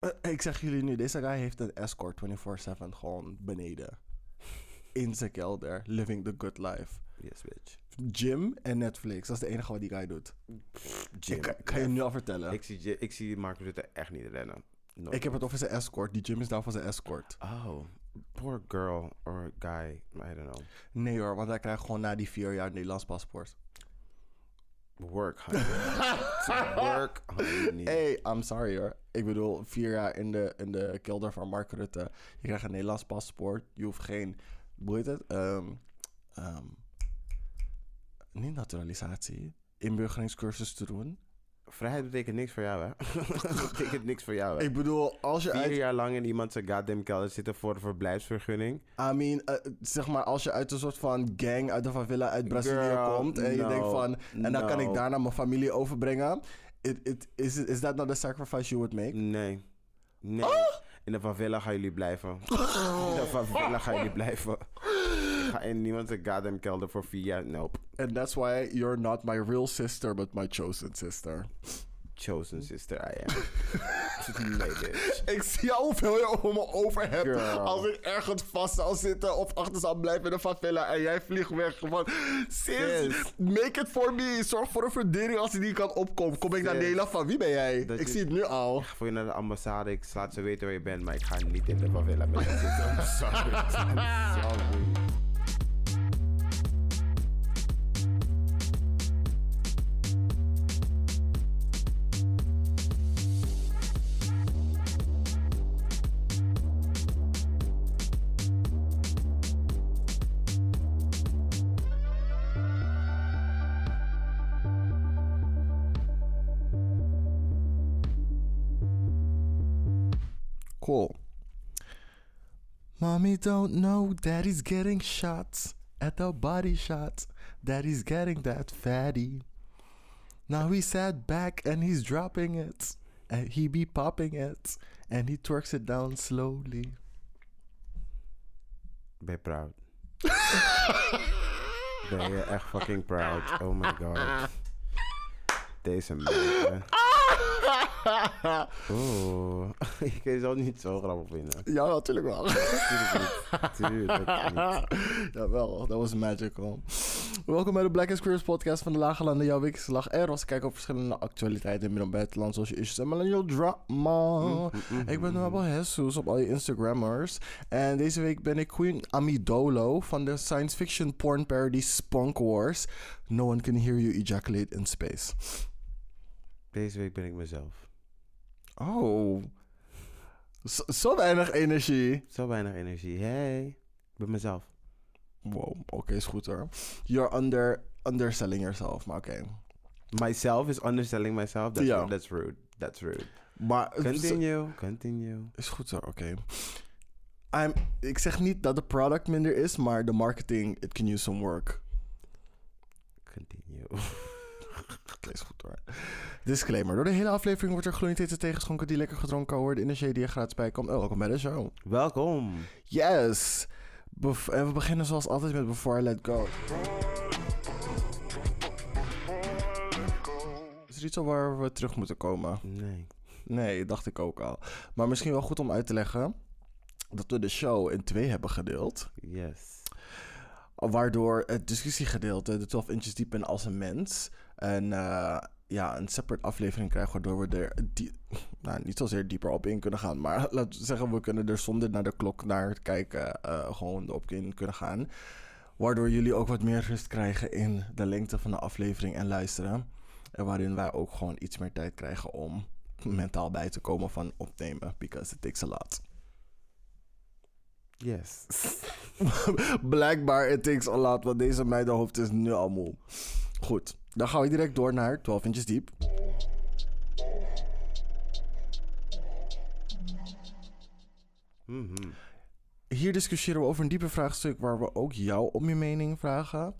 Eh, ik zeg jullie nu, deze guy heeft een escort 24-7 gewoon beneden. In zijn kelder, living the good life. Yes, bitch. Gym en Netflix, dat is de enige wat die guy doet. Ik kan, je nu al vertellen. Ik Ik, zie, ik zie Mark Rutte echt niet rennen. No. heb het over zijn escort. Die gym is daar voor zijn escort. Oh, poor girl or guy. I don't know. Nee hoor, want hij krijgt gewoon na die vier jaar een Nederlands paspoort. Work, honey. Work, niet. Hey, I'm sorry hoor. Ik bedoel, vier jaar in de, in de kelder van Mark Rutte. Je krijgt een Nederlands paspoort. Je hoeft geen, hoe heet het? Ehm, ehm, niet naturalisatie. Inburgeringscursus te doen. Vrijheid betekent niks voor jou, hè? betekent niks voor jou, hè? Ik bedoel, als je Vier uit... jaar lang in iemand zijn goddamn kelder zitten voor de verblijfsvergunning. I mean, eh, zeg maar, als je uit een soort van gang uit de favela uit Brazilië komt en je denkt van, en dan kan ik daarna mijn familie overbrengen. It, it, is, is that not the sacrifice you would make? Nee. Nee. Ah! In de favela gaan jullie blijven. In de favela gaan jullie blijven. Ga in niemand zijn goddamn kelder voor vier jaar. Nope. And that's why you're not my real sister, but my chosen sister. Chosen sister I am. nee, bitch. Ik zie al hoeveel je over me over hebt. Girl. Als ik ergens vast zou zitten of achter zou blijven in de favela en jij vliegt weg. Van, sis, make it for me. Zorg voor een verdering als die niet kan opkomen. Kom ik naar. Nederland van wie ben jij? Dat ik je- zie het nu al. Voor je naar de ambassade. Ik laat ze weten waar je bent, maar ik ga niet in de favela met je zitten. I'm sorry. I'm sorry. Cool. Mommy don't know daddy's getting shots at the body shots. Daddy's getting that fatty. Now he sat back and he's dropping it. And he be popping it. And he twerks it down slowly. Je proud? ben je echt fucking proud? Oh my god. Deze man. Oeh. Ik kan je zo niet zo grappig vinden. Ja, natuurlijk wel. Tuurlijk niet. Tuurlijk niet. Jawel, dat was magical. Welkom bij de Black and Queers podcast van de Lage Landen, jouw wekelijkse slag en als kijken op verschillende actualiteiten in en buitenland, zoals je issues en millennial drama. Ik ben Nabel Jesus op al je Instagrammers. En deze week ben ik Queen Amidolo van de science fiction porn parody Spunk Wars. No one can hear you ejaculate in space. Deze week ben ik mezelf. Oh. Zo, zo weinig energie. Zo weinig energie. Hey. Ik ben mezelf. Wow, oké, is goed hoor. You're under, underselling yourself, maar oké. Myself is underselling myself. That's, Ja. that's rude. That's rude. Maar Continue. Continue. Is goed zo, oké. I'm- Ik zeg niet dat de product minder is, maar de marketing, it can use some work. Continue. Is goed hoor. Disclaimer. Door de hele aflevering wordt er gloeiend theegeschonken die lekker gedronken worden shade die er gratis bij komt. Oh, welkom bij de show. Welkom. Yes! Bef- en we beginnen zoals altijd met Before I Let Go. Is er iets waar we terug moeten komen? Nee. Nee, dacht ik ook al. Maar misschien wel goed om uit te leggen dat we de show in twee hebben gedeeld. Yes. Waardoor het discussiegedeelte, de 12 inches diep en als een mens, een, eh, ja, een separate aflevering krijgen. Waardoor we er die, nou, niet zozeer dieper op in kunnen gaan. Maar laten we zeggen, we kunnen er zonder naar de klok naar kijken eh, gewoon op in kunnen gaan. Waardoor jullie ook wat meer rust krijgen in de lengte van de aflevering en luisteren. En waarin wij ook gewoon iets meer tijd krijgen om mentaal bij te komen van opnemen. Because it takes a lot. Yes. Blijkbaar it takes a lot, want deze meidenhoofd is nu al moe. Goed, dan gaan we direct door naar 12 inches diep. Mhm. Hier discussiëren we over een diepe vraagstuk waar we ook jou om je mening vragen.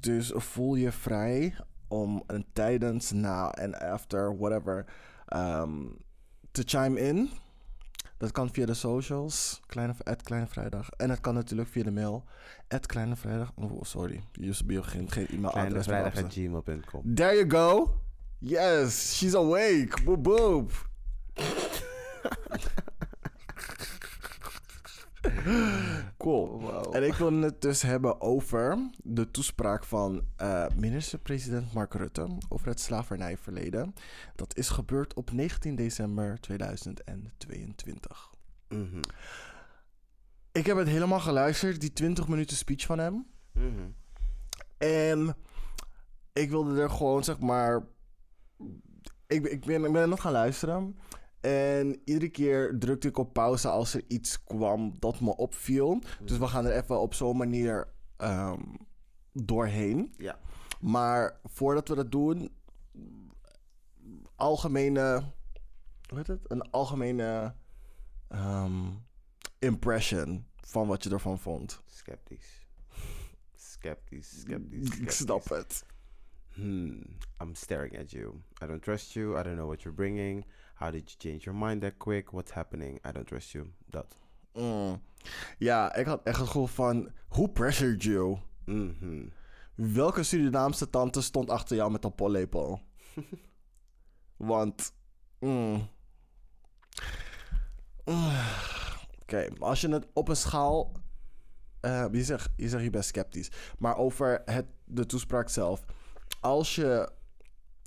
Dus voel je vrij om een tijdens, na en after, whatever, ehm, te chime in. Dat kan via de socials, kleine, Kleine Vrijdag. En dat kan natuurlijk via de mail, Kleine Vrijdag. Oh, sorry, usb geen, geen e-mailadres. gmail.com. There you go. Yes, she's awake. Boop, boop. Cool. Wow. En ik wil het dus hebben over de toespraak van eh, minister-president Mark Rutte over het slavernijverleden. Dat is gebeurd op 19 december 2022. Mhm. Ik heb het helemaal geluisterd, die 20 minuten speech van hem. Mhm. En ik wilde er gewoon, zeg maar. Ik, ik, ben, ik ben net gaan luisteren. En iedere keer drukte ik op pauze als er iets kwam dat me opviel. Dus we gaan er even op zo'n manier ehm, doorheen. Ja. Maar voordat we dat doen, algemene. Hoe heet het? Een algemene ehm, impression van wat je ervan vond. Sceptisch. Sceptisch, sceptisch, Ik sceptisch. snap het. Hmm, I'm staring at you. I don't trust you. I don't know what you're bringing. How did you change your mind that quick? What's happening? I don't trust you. Dat. Mm. Ja, ik had echt het gevoel van... Who pressured you? Mhm. Welke Surinaamse tante stond achter jou met een pollepel? Want... mm. Oké, als je het op een schaal... eh, je, zegt, je zegt je bent sceptisch. Maar over het, de toespraak zelf. Als je...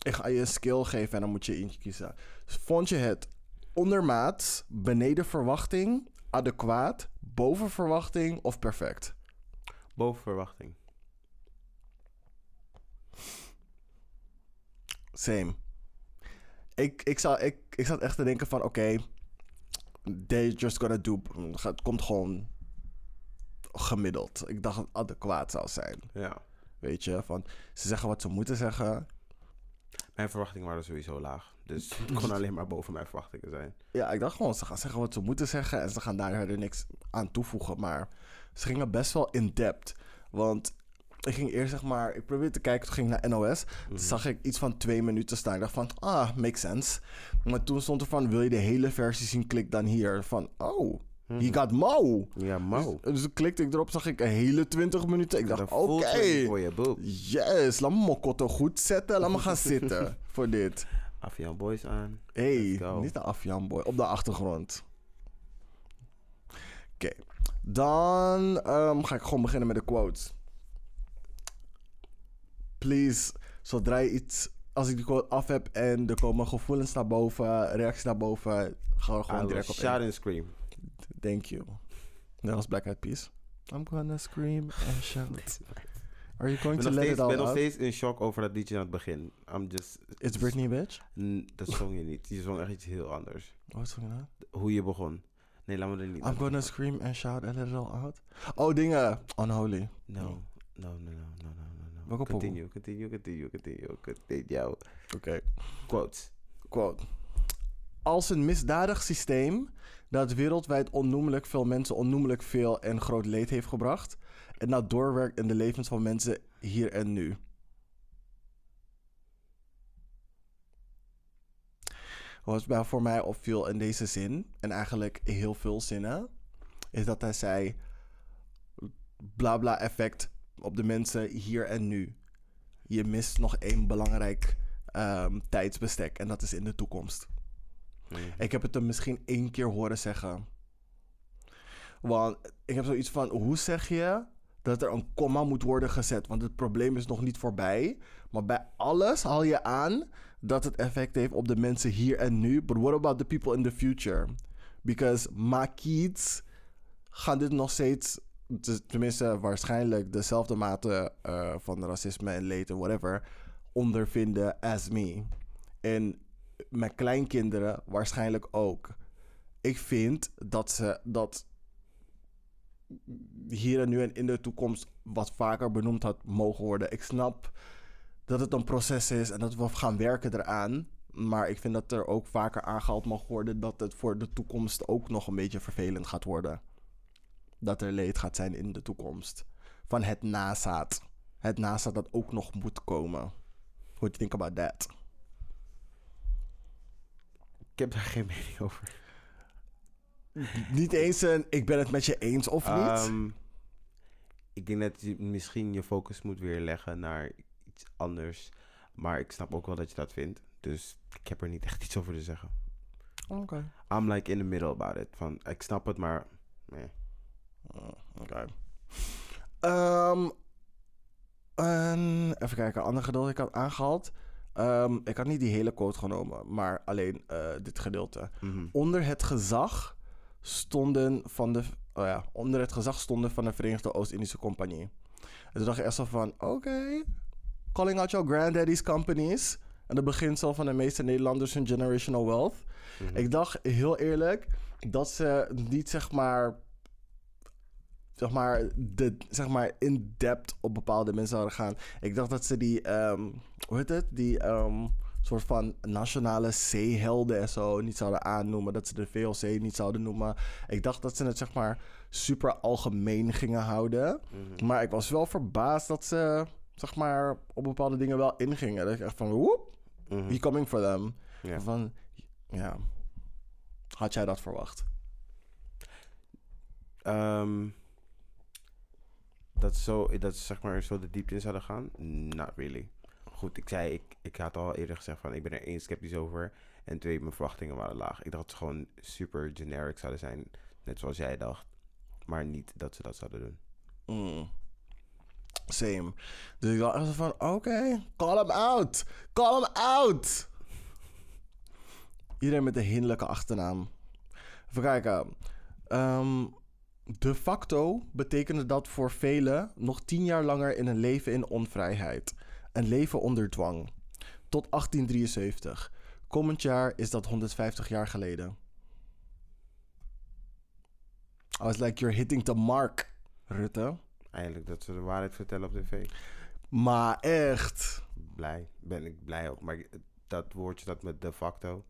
Ik ga je een skill geven en dan moet je eentje kiezen. Vond je het ondermaat, beneden verwachting, adequaat, boven verwachting of perfect? Boven verwachting. Same. Ik, ik, zou, ik, ik zat echt te denken van, oké, they just gonna do... Het komt gewoon gemiddeld. Ik dacht dat het adequaat zou zijn. Ja. Weet je, van ze zeggen wat ze moeten zeggen. Mijn verwachtingen waren sowieso laag. Dus het kon alleen maar boven mijn verwachtingen zijn. Ja, ik dacht gewoon, ze gaan zeggen wat ze moeten zeggen en ze gaan daar verder niks aan toevoegen. Maar ze gingen best wel in depth. Want ik ging eerst zeg maar, ik probeerde te kijken, toen ging ik naar NOS. Toen zag ik iets van twee minuten staan. Ik dacht van, ah, makes sense. Maar toen stond er van, wil je de hele versie zien, klik dan hier. Van, oh, he got mo. Ja, Mo. Dus, dus klikte ik erop, zag ik een hele 20 minuten. Ik dacht, oké. boek. Yes, laat me mijn kotto goed zetten. Laat me gaan zitten voor dit. Afian Boys aan. Hey, Let's go. niet de Afjan Boy. Op de achtergrond. Oké. Dan ehm, ga ik gewoon beginnen met de quotes. Please, zodra je iets... Als ik die quote af heb en er komen gevoelens naar boven, reacties naar boven, ga er gewoon direct op in. shout and scream. Thank you. Net als Black Eyed Peas. I'm gonna scream and shout. Are you going Ik to let steeds, it all ben nog out? steeds in shock over dat liedje aan het begin. I'm just... It's Britney, bitch? N- Dat zong je niet. Je zong echt iets heel anders. Wat zong je nou? Hoe je begon. Nee, laat me er niet I'm gonna scream and shout and let it all out. Oh, dingen. Unholy. No, no, no, no, no, no, no, no. Welke? Continue, continue, continue, continue, continue. Oké. Quotes. Quote. Als een misdadig systeem dat wereldwijd onnoemelijk veel mensen onnoemelijk veel en groot leed heeft gebracht en dat doorwerkt in de levens van mensen hier en nu. Wat voor mij opviel in deze zin, en eigenlijk heel veel zinnen, is dat hij zei: bla bla effect op de mensen hier en nu. Je mist nog één belangrijk ehm, tijdsbestek en dat is in de toekomst. Mhm. Ik heb het hem misschien één keer horen zeggen. Want ik heb zoiets van: hoe zeg je dat er een komma moet worden gezet? Want het probleem is nog niet voorbij. Maar bij alles haal je aan dat het effect heeft op de mensen hier en nu. But what about the people in the future? Because my kids gaan dit nog steeds, tenminste waarschijnlijk dezelfde mate eh, van racisme en leed en whatever, ondervinden as me. En mijn kleinkinderen waarschijnlijk ook. Ik vind dat ze dat hier en nu en in de toekomst wat vaker benoemd had mogen worden. Ik snap dat het een proces is en dat we gaan werken eraan. Maar ik vind dat er ook vaker aangehaald mag worden dat het voor de toekomst ook nog een beetje vervelend gaat worden. Dat er leed gaat zijn in de toekomst. Van het nazaat. Het nazaat dat ook nog moet komen. What do you think about that? Ik heb daar geen mening over. Niet eens een ik ben het met je eens of niet. Ehm, ik denk dat je misschien je focus moet weer leggen naar iets anders. Maar ik snap ook wel dat je dat vindt. Dus ik heb er niet echt iets over te zeggen. Oké. I'm like in the middle about it. Van, ik snap het, maar... Nee. Oh, Oké. Ehm, en even kijken, ander gedeelte ik had aangehaald. Ehm, ik had niet die hele quote genomen, maar alleen eh, dit gedeelte. Mhm. Onder het gezag stonden van de, oh ja, onder het gezag stonden van de Verenigde Oost-Indische Compagnie. En toen dacht ik echt zo van, oké, calling out your granddaddy's companies. En het beginsel van de meeste Nederlanders hun generational wealth. Mhm. Ik dacht heel eerlijk dat ze niet zeg maar. Zeg maar, de, zeg maar in depth op bepaalde mensen zouden gaan. Ik dacht dat ze die, ehm, hoe heet het? Die ehm, soort van nationale zeehelden en zo niet zouden aannoemen. Dat ze de VLC niet zouden noemen. Ik dacht dat ze het zeg maar super algemeen gingen houden. Mhm. Maar ik was wel verbaasd dat ze zeg maar op bepaalde dingen wel ingingen. Dat ik echt van, woep, we coming for them. Van, ja. Had jij dat verwacht? Ehm, dat, zo, dat ze zeg maar zo de diepte in zouden gaan? Not really. Goed, ik zei, ik, ik had al eerder gezegd van ik ben er één sceptisch over. En twee, mijn verwachtingen waren laag. Ik dacht dat gewoon super generic zouden zijn. Net zoals jij dacht. Maar niet dat ze dat zouden doen. Mm. Same. Dus ik dacht van, oké, call him out. Call him out. Iedereen met een hinderlijke achternaam. Even kijken. Ehm, de facto betekende dat voor velen nog tien jaar langer in een leven in onvrijheid. Een leven onder dwang. Tot 1873. Komend jaar is dat 150 jaar geleden. I was like, you're hitting the mark, Rutte. Eigenlijk dat ze de waarheid vertellen op tv. Maar echt. Blij. Ben ik blij ook. Maar dat woordje dat met de facto.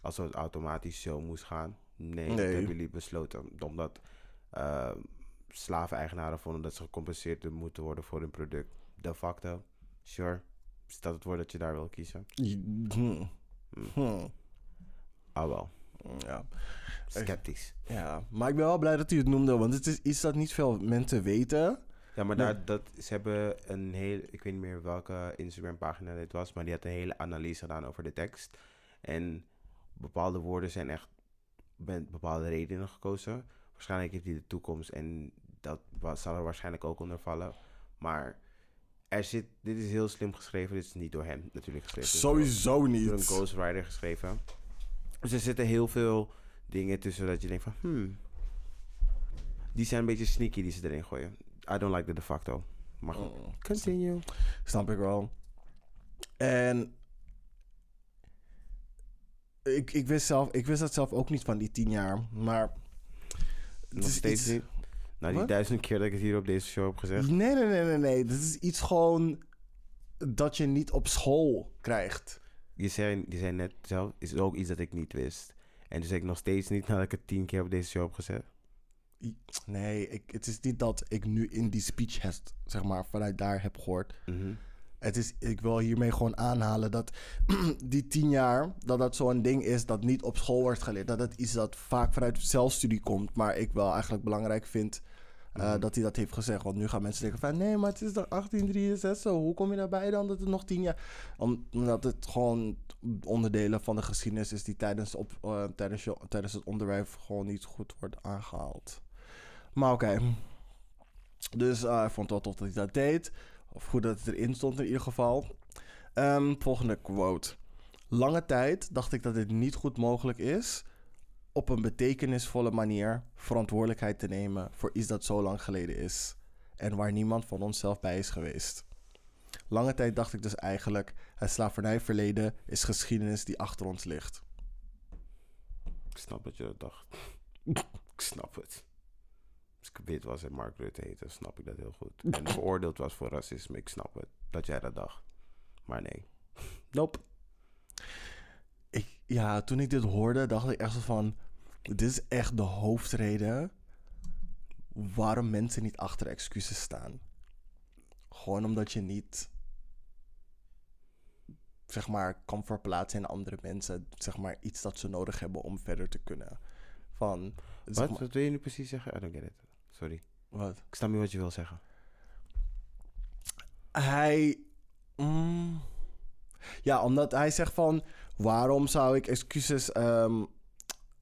Als het automatisch zo moest gaan. Nee, dat hebben jullie besloten. Omdat uh, slaveneigenaren vonden dat ze gecompenseerd moeten worden voor hun product. De facto. Sure. Is dat het woord dat je daar wil kiezen? Hmm. Hmm. Ah wel. Ja. Sceptisch. ja, maar ik ben wel blij dat u het noemde, want het is iets dat niet veel mensen weten. Ja, maar daar, dat, ze hebben een heel... Ik weet niet meer welke Instagram-pagina dit was... maar die had een hele analyse gedaan over de tekst. En bepaalde woorden zijn echt met bepaalde redenen gekozen. Waarschijnlijk heeft hij de toekomst en dat zal er waarschijnlijk ook onder vallen. Maar er zit... Dit is heel slim geschreven. Dit is niet door hem natuurlijk geschreven. Dit is door- Sowieso door een niet. ghostwriter geschreven. Dus er zitten heel veel dingen tussen dat je denkt van... Hmm, die zijn een beetje sneaky die ze erin gooien. I don't like the de facto. Maar goed, Mm. continue. Snap ik wel. En ik, ik, wist zelf, ik wist dat zelf ook niet van die tien jaar, maar... Nog is steeds iets- niet. Nou, die duizend keer dat ik het hier op deze show heb gezegd. Nee, nee, nee, nee, nee. Dit is iets gewoon dat je niet op school krijgt. Je zei, je zei net zelf, is ook iets dat ik niet wist. En dus ik nog steeds niet nadat ik het tien keer op deze show heb gezegd. Nee, ik, het is niet dat ik nu in die speech, zeg maar, vanuit daar heb gehoord. Mhm. Het is, ik wil hiermee gewoon aanhalen dat die tien jaar, dat dat zo'n ding is dat niet op school wordt geleerd. Dat het iets dat vaak vanuit zelfstudie komt, maar ik wel eigenlijk belangrijk vind eh, Mhm. dat hij dat heeft gezegd. Want nu gaan mensen denken van, nee, maar het is toch 1863, hoe kom je daarbij dan dat het nog tien jaar... Om- Omdat het gewoon onderdelen van de geschiedenis is die tijdens, op, eh, tijdens, je- tijdens het onderwijs gewoon niet goed wordt aangehaald. Maar oké. Dus eh, ik vond het wel tof dat hij dat deed. Of goed dat het erin stond in ieder geval. Ehm, volgende quote. Lange tijd dacht ik dat het niet goed mogelijk is op een betekenisvolle manier verantwoordelijkheid te nemen voor iets dat zo lang geleden is en waar niemand van onszelf bij is geweest. Lange tijd dacht ik dus eigenlijk, het slavernijverleden is geschiedenis die achter ons ligt. Ik snap dat je dat dacht. ik snap het. Wit was en Mark Rutte heette, snap ik dat heel goed. En veroordeeld was voor racisme, ik snap het. Dat jij dat dacht. Maar nee. Nope. Ik, ja, toen ik dit hoorde, dacht ik echt zo van... Dit is echt de hoofdreden waarom mensen niet achter excuses staan. Gewoon omdat je niet, zeg maar, kan verplaatsen in andere mensen. Zeg maar, iets dat ze nodig hebben om verder te kunnen. Van, zeg Wat? maar- Wat wil je nu precies zeggen? I don't get it. Sorry. wat? Ik snap niet wat je wil zeggen. Hij. mm, ja, omdat hij zegt van. Waarom zou ik excuses. ehm,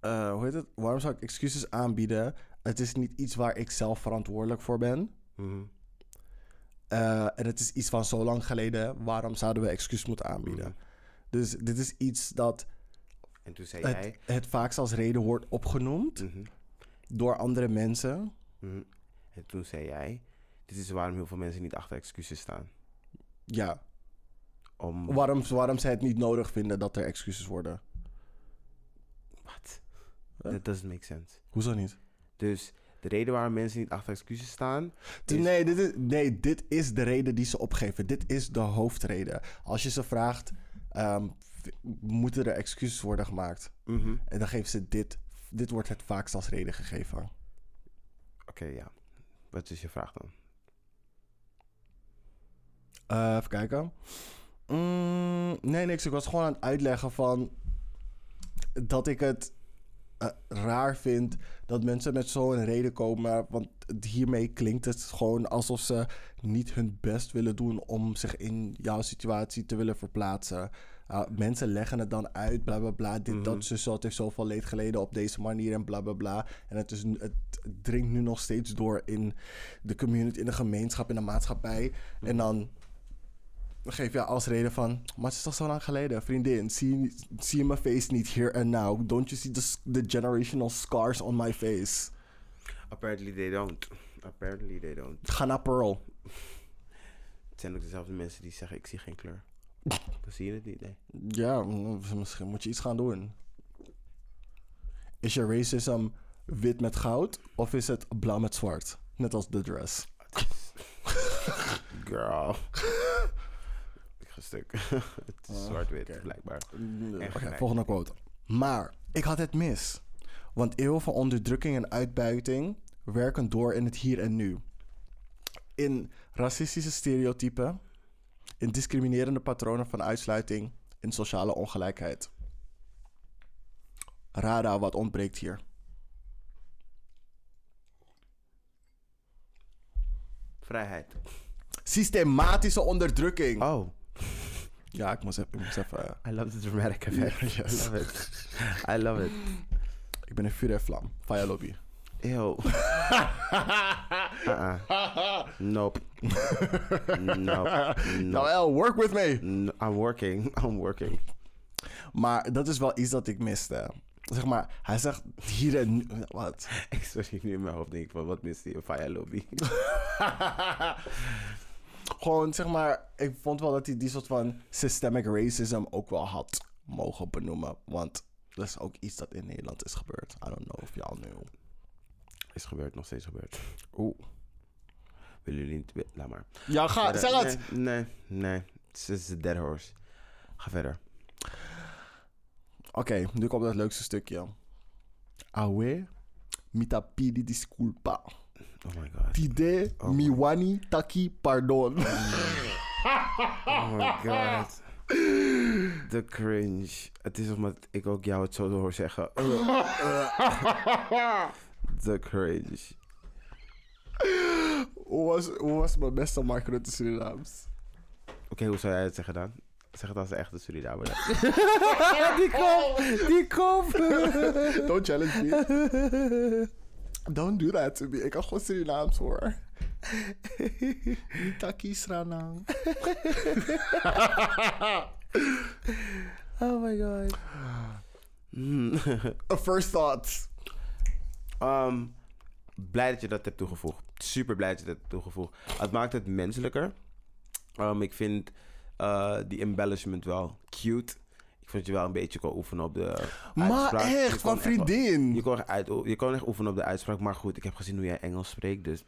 eh, hoe heet het? Waarom zou ik excuses aanbieden? Het is niet iets waar ik zelf verantwoordelijk voor ben. Mhm. Eh, en het is iets van zo lang geleden. Waarom zouden we excuus moeten aanbieden? Mhm. Dus dit is iets dat En toen zei jij... het, het vaakst als reden wordt opgenoemd Mhm. door andere mensen. Mhm. En toen zei jij... Dit is waarom heel veel mensen niet achter excuses staan. Ja, Om... waarom, waarom zij het niet nodig vinden dat er excuses worden. Wat? Huh? That doesn't make sense. Hoezo niet? Dus de reden waarom mensen niet achter excuses staan... Is- Nee, dit is, nee, dit is de reden die ze opgeven. Dit is de hoofdreden. Als je ze vraagt, ehm, moeten er excuses worden gemaakt? Mhm. En dan geven ze dit. Dit wordt het vaakst als reden gegeven. Oké, ja. Wat is je vraag dan? Eh, even kijken. Mm, nee, niks. Ik was gewoon aan het uitleggen van... dat ik het eh, raar vind dat mensen met zo'n reden komen. Want hiermee klinkt het gewoon alsof ze niet hun best willen doen... om zich in jouw situatie te willen verplaatsen. Uh, mensen leggen het dan uit, bla bla bla. Dit, Mhm. dat, zo, zo. Het heeft zoveel leed geleden op deze manier en bla bla bla. En het, is, het dringt nu nog steeds door in de community, in de gemeenschap, in de maatschappij. En dan geef je als reden van... Maar het is toch zo lang geleden, vriendin. Zie, zie je mijn face niet here and now? Don't you see the, the generational scars on my face? Apparently they don't. Apparently they don't. Ga naar Pearl. Het zijn ook dezelfde mensen die zeggen ik zie geen kleur. Dan zie je het niet, nee. Ja, misschien moet je iets gaan doen. Is je racism wit met goud of is het blauw met zwart? Net als de dress. Girl. ik ga stuk. het is Oh, zwart-wit, blijkbaar. Mm, Oké, volgende quote. Maar ik had het mis. Want eeuwen van onderdrukking en uitbuiting werken door in het hier en nu. In racistische stereotypen, in discriminerende patronen van uitsluiting, in sociale ongelijkheid. Rada, wat ontbreekt hier? Vrijheid. Systematische onderdrukking. Oh, Ja, ik moest even. Ik, moest even, eh, I love the dramatic effect. Yes. I love it. I love it. ik ben een vuur en vlam. Fire lobby. Ew. uh-uh. Nope. Nope. Nope. Nou, El, work with me. No, I'm working. I'm working. Maar dat is wel iets dat ik miste. Zeg maar, hij zegt hier en nu. Wat? Ik sorry, nu in mijn hoofd denk ik van, wat mist die Fire Lobby? Gewoon, zeg maar, ik vond wel dat hij die soort van systemic racism ook wel had mogen benoemen. Want dat is ook iets dat in Nederland is gebeurd. I don't know of y'all knew. Is gebeurd, nog steeds gebeurd. Oeh. Willen jullie niet... Laat maar. Ja, ga, Verder- zeg het! Nee, nee, nee. Het is een dead horse. Ga verder. Oké, nu komt het leukste stukje. Awe, mitapidi disculpa. Oh my god. Tide, Oh. miwani, taki, pardon. Oh my god. De cringe. Het is omdat ik ook jou het zo hoor zeggen. De cringe. hoe, was, hoe was mijn beste Mark Rutte Surinaams? Oké, hoe zou jij het zeggen dan? Zeg het als de echte Surinamer. dan. die kop! Die kop! Don't challenge me. Don't do that to me. Ik kan gewoon Surinaams hoor. Taki Sranang. oh my god. Mm. A first thought. Ehm, blij dat je dat hebt toegevoegd. Super blij dat je dat hebt toegevoegd. Het maakt het menselijker. Ehm, ik vind eh, die embellishment wel cute. Ik vond je wel een beetje kon oefenen op de Maar uitspraak. Je echt, van echt- vriendin. Je kon, echt uit, je kon echt oefenen op de uitspraak. Maar goed, ik heb gezien hoe jij Engels spreekt. Dus,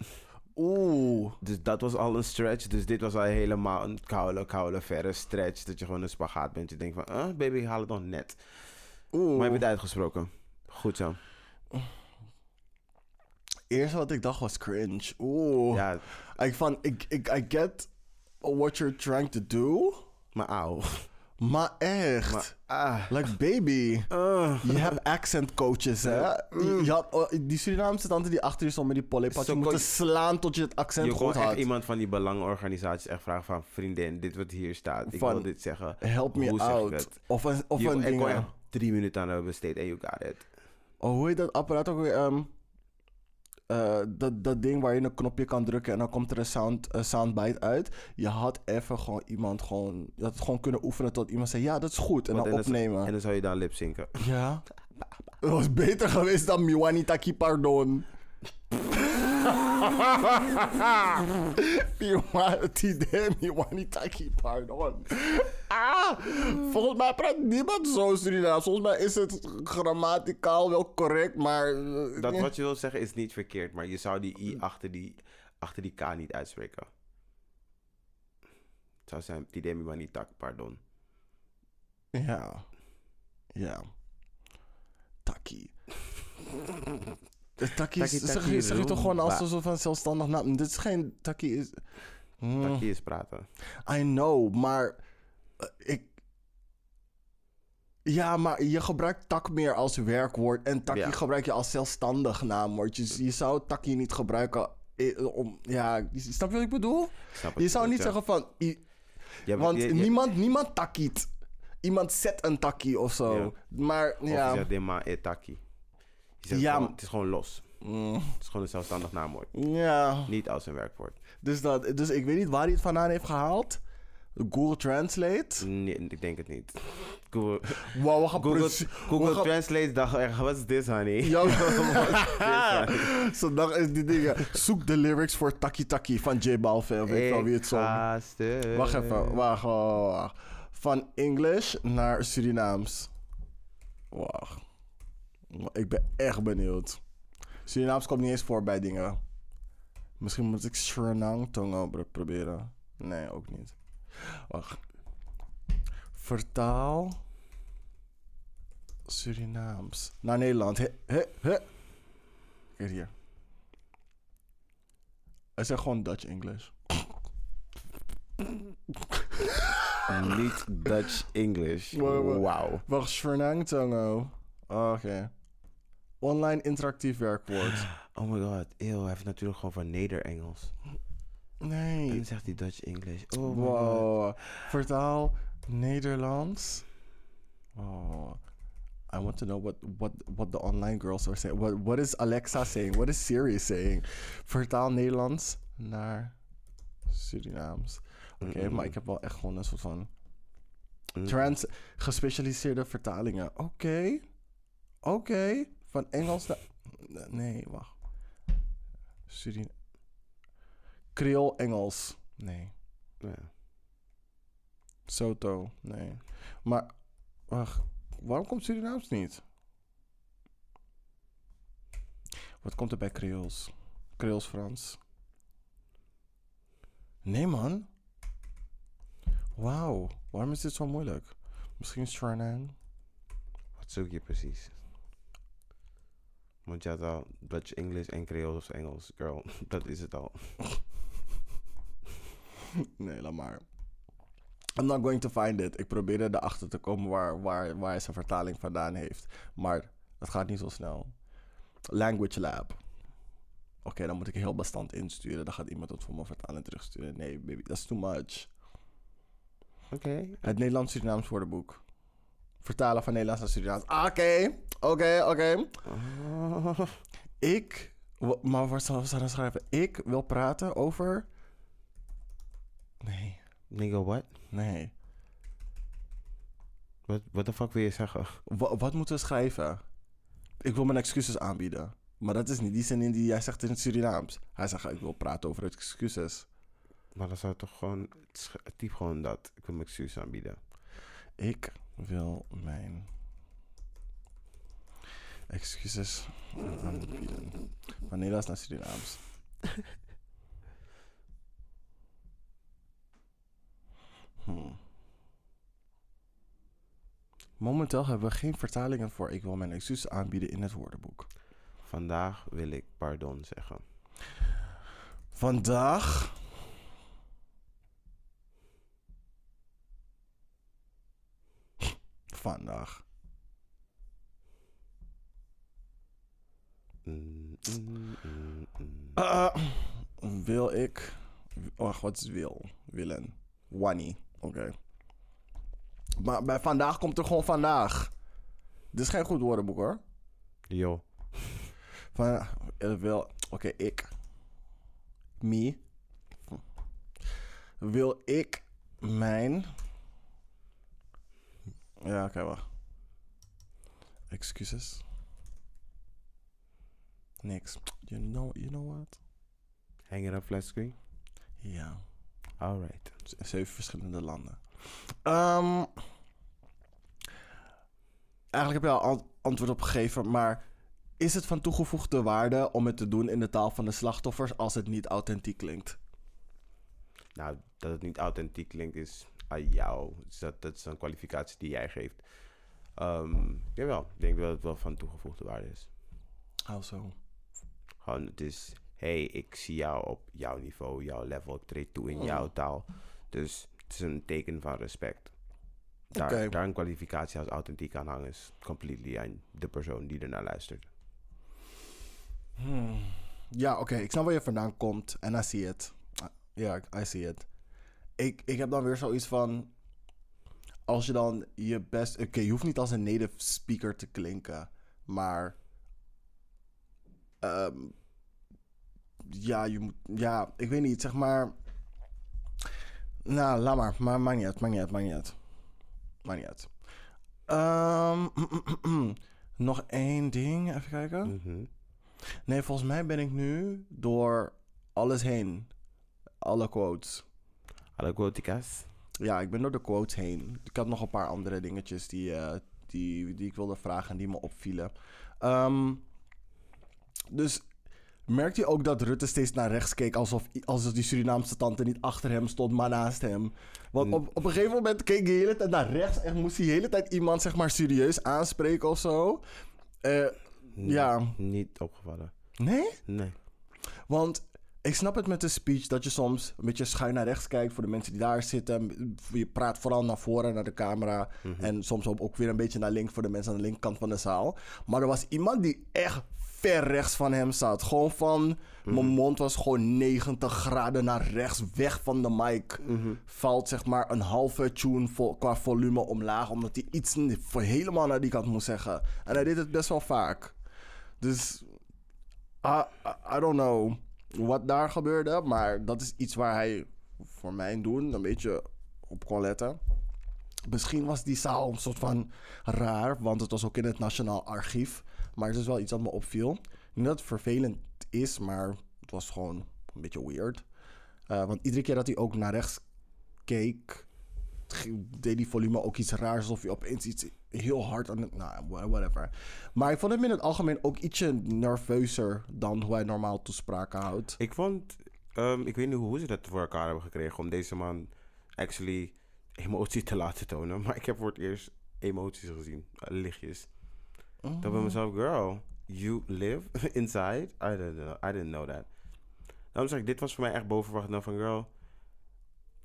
Oeh. dus dat was al een stretch. Dus dit was al helemaal een koude, koude, verre stretch. Dat je gewoon een spagaat bent. Je denkt van, baby, haal het nog net. Oeh. Maar je bent uitgesproken. Goed zo. Eerst wat ik dacht was cringe. Oeh. Ja, Ik van, ik, ik, I get what you're trying to do. maar auw. Maar echt. Maar, ah. Like baby. ah. Je hebt accent coaches, hè? Je, je had, oh, die Surinaamse tante die achter je stond met die polyp, had Zo je kon moeten je- slaan tot je het accent Je goed kon echt iemand van die belangenorganisaties echt vragen van... Vriendin, dit wat hier staat. Ik Van, wil dit zeggen. Help me Hoe ik out. Of een, of Je, een ik ding. kon echt drie minuten aan hebben besteed en you got it. Oh, hoe heet dat apparaat ook weer? Ehm, eh, dat, dat ding waar je een knopje kan drukken en dan komt er een sound, een soundbite uit. Je had even gewoon iemand gewoon... Je had het gewoon kunnen oefenen tot iemand zei... Ja, dat is goed. En Want- dan en dan- opnemen. En dan zou je dan lipzinken. Ja. Het was beter geweest dan Miwani Taki Pardon. Miwani, het idee Miwani Taki Pardon. Ah, volgens mij praat niemand zo Surinaams. Volgens mij is het grammaticaal wel correct, maar... eh, Dat wat je wil zeggen is niet verkeerd, maar je zou die i achter die, achter die k niet uitspreken. Het zou zijn, die demi maar niet tak, pardon. Ja. Ja. Taki. Taki is, zeg, je, zeg je toch gewoon als een soort van zelfstandig naam. Dit is geen... Taki is... Mm. Taki is praten. I know, maar eh, ik. Ja, maar je gebruikt tak meer als werkwoord en taki Ja. gebruik je als zelfstandig naamwoord. Je, je zou taki niet gebruiken eh, om. Ja, snap je wat ik bedoel? Snap Je zou niet zeggen van. i- ja. Ja, want je- niemand, niemand takiet. Iemand zet een taki of zo. Ja. Maar Of je ja. zegt dema e taki. Zegt Ja, gewoon- het is gewoon los. Mm, Het is gewoon een zelfstandig naamwoord. ja. Niet als een werkwoord. Dus, dat, dus ik weet niet waar hij het vandaan heeft gehaald. Google Translate. Nee, ik denk het niet. Google, Wow, we gaan Google, Google we gaan- Translate dacht echt, wat is this, honey? Ja, is Zondag is die dingen. Zoek de lyrics voor Taki Taki van J Balvin. Weet wel wie het zong. stuk. Wacht even, wacht, wacht, wacht. Van English naar Surinaams. Wacht. Ik ben echt benieuwd. Surinaams komt niet eens voor bij dingen. Misschien moet ik Suriname tongo proberen. Nee, ook niet. Wacht. Vertaal Surinaams naar Nederland. He, he, he. Kijk hier. Het is gewoon Dutch English. Niet Dutch English. Wauw. Wacht, Suriname tongo. Oké. Online interactief werkwoord. Oh my god, eeuw, hij heeft natuurlijk gewoon van Neder-Engels. En Nee. dan zegt hij Dutch English. Oh my god. Wow. Vertaal Nederlands. Oh. I want to know what, what, what the online girls are saying. What, what is Alexa saying? What is Siri saying? Vertaal Nederlands naar Surinaams. Oké, maar ik heb wel echt gewoon een soort van Mm. trans gespecialiseerde vertalingen. Oké. Oké. Van Engels naar... Nee, wacht. Surin... Creole Engels. Nee. Ja. Soto. Nee. Maar, wacht. Waarom komt Surinaams niet? Wat komt er bij Creools? Creools Frans. Nee, man. Wauw. Waarom is dit zo moeilijk? Misschien Suriname? Wat zoek je precies? Want je had al Dutch English en Creols Engels. Girl, dat is het al. Nee, laat maar. I'm not going to find it. Ik probeerde erachter te komen waar, waar, waar hij zijn vertaling vandaan heeft. Maar het gaat niet zo snel. Language Lab. Oké, dan moet ik heel bestand insturen. Dan gaat iemand het voor me vertalen en terugsturen. Nee, baby, dat is too much. Oké. Het Nederlands Surinaams woordenboek. Vertalen van Nederlands naar Surinaams. Ah, Oké, oké, oké. Ik, maar wat zou ze dan schrijven? Ik wil praten over. Nee, Nigga, what? nee. Wat what the fuck wil je zeggen? Wa- wat moeten we schrijven? Ik wil mijn excuses aanbieden. Maar dat is niet die zin in die jij zegt in het Surinaams. Hij zegt, ik wil praten over excuses. Maar dan zou het toch gewoon... Typ gewoon dat. Ik wil mijn excuus aanbieden. Ik wil mijn excuses aanbieden. Van Nederlands naar Surinaams. Hmm. Momenteel hebben we geen vertalingen voor ik wil mijn excuses aanbieden in het woordenboek. Vandaag wil ik pardon zeggen. Vandaag. Vandaag. Mm, mm, mm. Uh, wil ik. Wacht, wat is wil? Willen. Wanny. Oké. Maar bij vandaag komt er gewoon vandaag. Dit is geen goed woordenboek hoor. Yo. Van, eh, wil, oké, ik. Me. Wil ik mijn. Ja, oké, wacht. Excuses. Niks. You know, you know what? Hang it up flat screen? Ja. Alright. Zeven verschillende landen. Ehm, eigenlijk heb je al an- antwoord op gegeven, maar is het van toegevoegde waarde om het te doen in de taal van de slachtoffers als het niet authentiek klinkt? Nou, dat het niet authentiek klinkt is aan jou. Dus dat, dat is een kwalificatie die jij geeft. Ehm jawel, ik denk dat het wel van toegevoegde waarde is. Oh, zo. Gewoon, het is, hey, ik zie jou op jouw niveau, jouw level, ik treed toe in jouw taal. Dus het is een teken van respect. Daar, daar een kwalificatie als authentiek aan hangen is completely aan de persoon die ernaar luistert. Hmm. Ja, oké, ik snap waar je vandaan komt en I see it. Ja, I see it. Ik, ik heb dan weer zoiets van. Als je dan je best. Oké, je hoeft niet als een native speaker te klinken, maar. ehm, ja, je moet. Ja, ik weet niet, zeg maar. Nou, laat maar. Maar maakt niet uit, maakt niet uit, maakt niet uit. Maakt niet uit. Ehm, nog één ding, even kijken. Mhm. Nee, volgens mij ben ik nu door alles heen. Alle quotes. Alle quotica's. Ja, ik ben door de quotes heen. Ik had nog een paar andere dingetjes die, eh, die, die ik wilde vragen en die me opvielen. Ehm, dus merkt je ook dat Rutte steeds naar rechts keek alsof, alsof die Surinaamse tante niet achter hem stond, maar naast hem? Want op, op een gegeven moment keek hij de hele tijd naar rechts en moest hij de hele tijd iemand zeg maar serieus aanspreken of zo. Eh, ja, Niet opgevallen. nee? Nee. Want ik snap het met de speech dat je soms een beetje schuin naar rechts kijkt voor de mensen die daar zitten. Je praat vooral naar voren, naar de camera. En soms ook weer een beetje naar links voor de mensen aan de linkerkant van de zaal. Maar er was iemand die echt ver rechts van hem zat. Gewoon van, mijn mond was gewoon 90 graden naar rechts, weg van de mic. Valt zeg maar een halve tune qua volume omlaag, omdat hij iets voor helemaal naar die kant moest zeggen. En hij deed het best wel vaak. Dus I, I, I don't know wat daar gebeurde, maar dat is iets waar hij voor mijn doen een beetje op kon letten. Misschien was die zaal een soort van raar, want het was ook in het Nationaal Archief. Maar het is wel iets dat me opviel. Niet dat het vervelend is, maar het was gewoon een beetje weird. Eh, want iedere keer dat hij ook naar rechts keek, deed die volume ook iets raars. Alsof hij opeens iets heel hard aan het... Nou, whatever. Maar ik vond hem in het algemeen ook ietsje nerveuzer dan hoe hij normaal toespraken houdt. Ik vond, ehm, ik weet niet hoe ze dat voor elkaar hebben gekregen om deze man actually emotie te laten tonen. Maar ik heb voor het eerst emoties gezien, eh, lichtjes. Ik dacht bij mezelf, girl, you live inside? I didn't know, I didn't know that. Daarom zeg ik, dit was voor mij echt boven verwachting van, girl,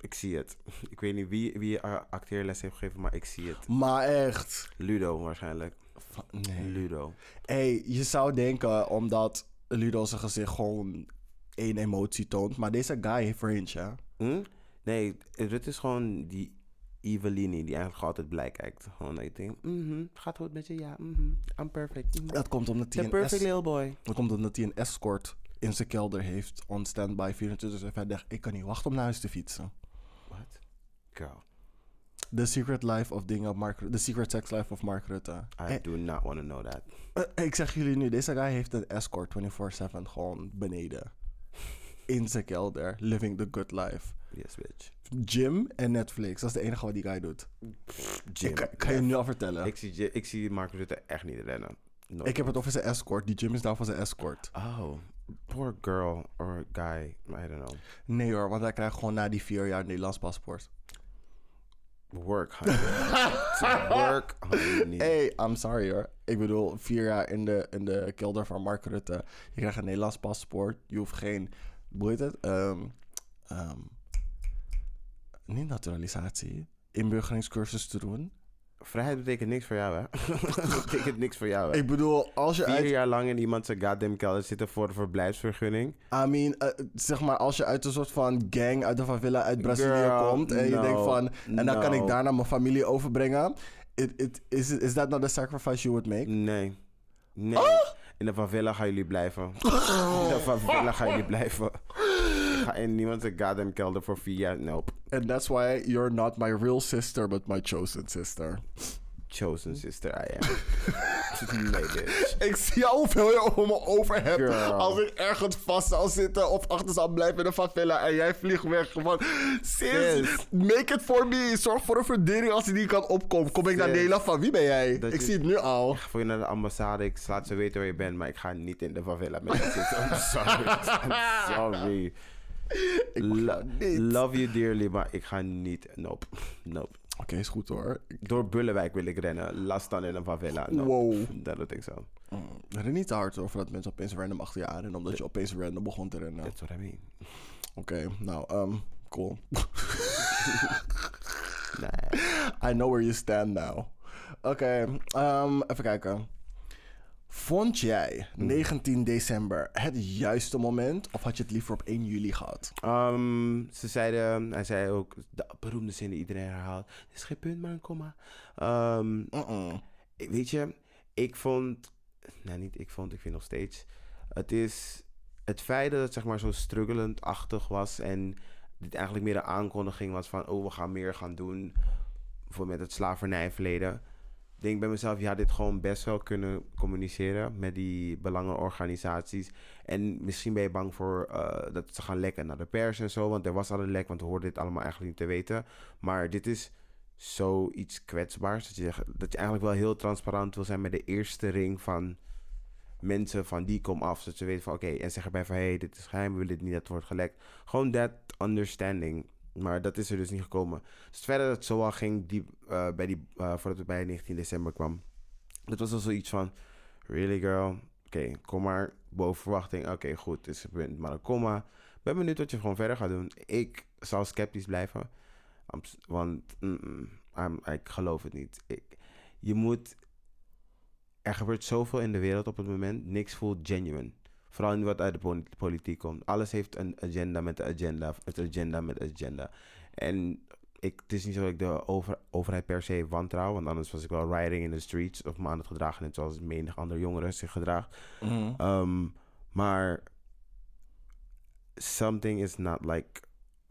ik zie het. Ik weet niet wie, wie acteerles heeft gegeven, maar ik zie het. Maar echt... Ludo waarschijnlijk. Nee. Ludo. Hey, je zou denken omdat Ludo zijn gezicht gewoon één emotie toont. Maar deze guy heeft range, hè? Hm? Nee, het is gewoon die Evelini die eigenlijk altijd blij kijkt. Gewoon dat je denkt, mhm, gaat goed met je? Ja, mhm, I'm perfect. mhm. Dat komt omdat hij een, perfect little boy. dat komt omdat hij een escort in zijn kelder heeft. On standby 24 Dus hij dacht, ik kan niet wachten om naar huis te fietsen. Girl, The Secret Life of dingen Mark... The Secret Sex Life of Mark Rutte. I Eh, do not want to know that. eh, ik zeg jullie nu, deze guy heeft een escort 24-7 gewoon beneden. In zijn kelder. Living the good life. Yes, bitch. Gym en Netflix. Dat is de enige wat die guy doet. Ik kan, je nu al vertellen. Ik Ik, zie, ik zie Mark Rutte echt niet rennen. Nooit. heb het over zijn escort. Die Jim is daar voor zijn escort. Oh, poor girl or guy. I don't know. Nee hoor, want hij krijgt gewoon na die vier jaar een Nederlands paspoort. Work. To work, honey. niet. Hey, I'm sorry hoor. Ik bedoel, vier jaar in de, in de kelder van Mark Rutte. Je krijgt een Nederlands paspoort. Je hoeft geen, hoe heet het? Ehm, ehm, niet naturalisatie. Inburgeringscursus te doen. Vrijheid betekent niks voor jou, hè? betekent niks voor jou, hè? Ik bedoel, als je Vier uit... jaar lang in iemand zijn goddamn kelder zitten voor de verblijfsvergunning. I mean, eh, zeg maar, als je uit een soort van gang uit de favela uit Brazilië Girl, komt en je denkt van, en dan kan ik daarna mijn familie overbrengen. It, it, is, is that not the sacrifice you would make? Nee. Nee, in de favela gaan jullie blijven. In de favela gaan jullie blijven. Ik ga in niemand een goddamn kelder voor vier jaar. Nope. And that's why you're not my real sister, but my chosen sister. Chosen sister I am. nee, bitch. Ik zie al hoeveel je over me over hebt. Girl. Als ik ergens vast zou zitten of achter zou blijven in de favela en jij vliegt weg. Van, sis, make it for me. Zorg voor een verdering als die niet kan opkomen. Kom ik naar. Nederland van wie ben jij? Dat ik je- zie het nu al. Voor je naar de ambassade. Ik laat ze weten waar je bent, maar ik ga niet in de favela met je zitten. I'm sorry. I'm sorry. Ik mag Lo- niet. love you dearly, maar ik ga niet. Nope. Nope. Oké, is goed hoor. Door Bullenwijk wil ik rennen. Last dan in een favela. Wow. Dat doe ik zo. Mm, Ren niet te hard over dat mensen opeens random achter je aan en omdat je opeens random begon te rennen. That's what I mean. Oké, nou, ehm, cool. Nee. I know where you stand now. Oké, ehm, even kijken. Vond jij 19 december het juiste moment of had je het liever op 1 juli gehad? Ehm, ze zeiden, hij zei ook de beroemde zin die iedereen herhaalt. Het is geen punt, maar een komma. Ehm, weet je, ik vond, nou niet ik vond, ik vind nog steeds. Het is het feit dat het zeg maar zo struggelend-achtig was en dit eigenlijk meer een aankondiging was van, oh we gaan meer gaan doen voor met het slavernijverleden. Denk bij mezelf, ja, dit gewoon best wel kunnen communiceren met die belangenorganisaties. En misschien ben je bang voor eh, dat ze gaan lekken naar de pers en zo. Want er was al een lek, want we hoorden dit allemaal eigenlijk niet te weten. Maar dit is zoiets kwetsbaars. Dat je, dat je eigenlijk wel heel transparant wil zijn met de eerste ring van mensen van die kom af. Zodat ze weten van oké, en zeg erbij van hé, hey, dit is geheim, we willen dit niet dat het wordt gelekt. Gewoon that understanding. Maar dat is er dus niet gekomen. Dus het feit dat het zo al ging, die, eh, bij die, eh, voordat het bij 19 december kwam. Dat was al zoiets van, really girl, oké, kom maar, boven verwachting. Oké, goed, is het punt, maar een komma. Ben benieuwd wat je gewoon verder gaat doen. Ik zal sceptisch blijven. Want ik geloof het niet. Ik, je moet... Er gebeurt zoveel in de wereld op het moment. Niks voelt genuine. Vooral niet wat uit de poli- politiek komt. Alles heeft een agenda met de agenda. Het agenda met de agenda. En ik, het is niet zo dat ik de over, overheid per se wantrouw. Want anders was ik wel riding in the streets. Of me aan het gedragen. Net zoals menig andere jongeren zich gedraagt. Um, maar something is not like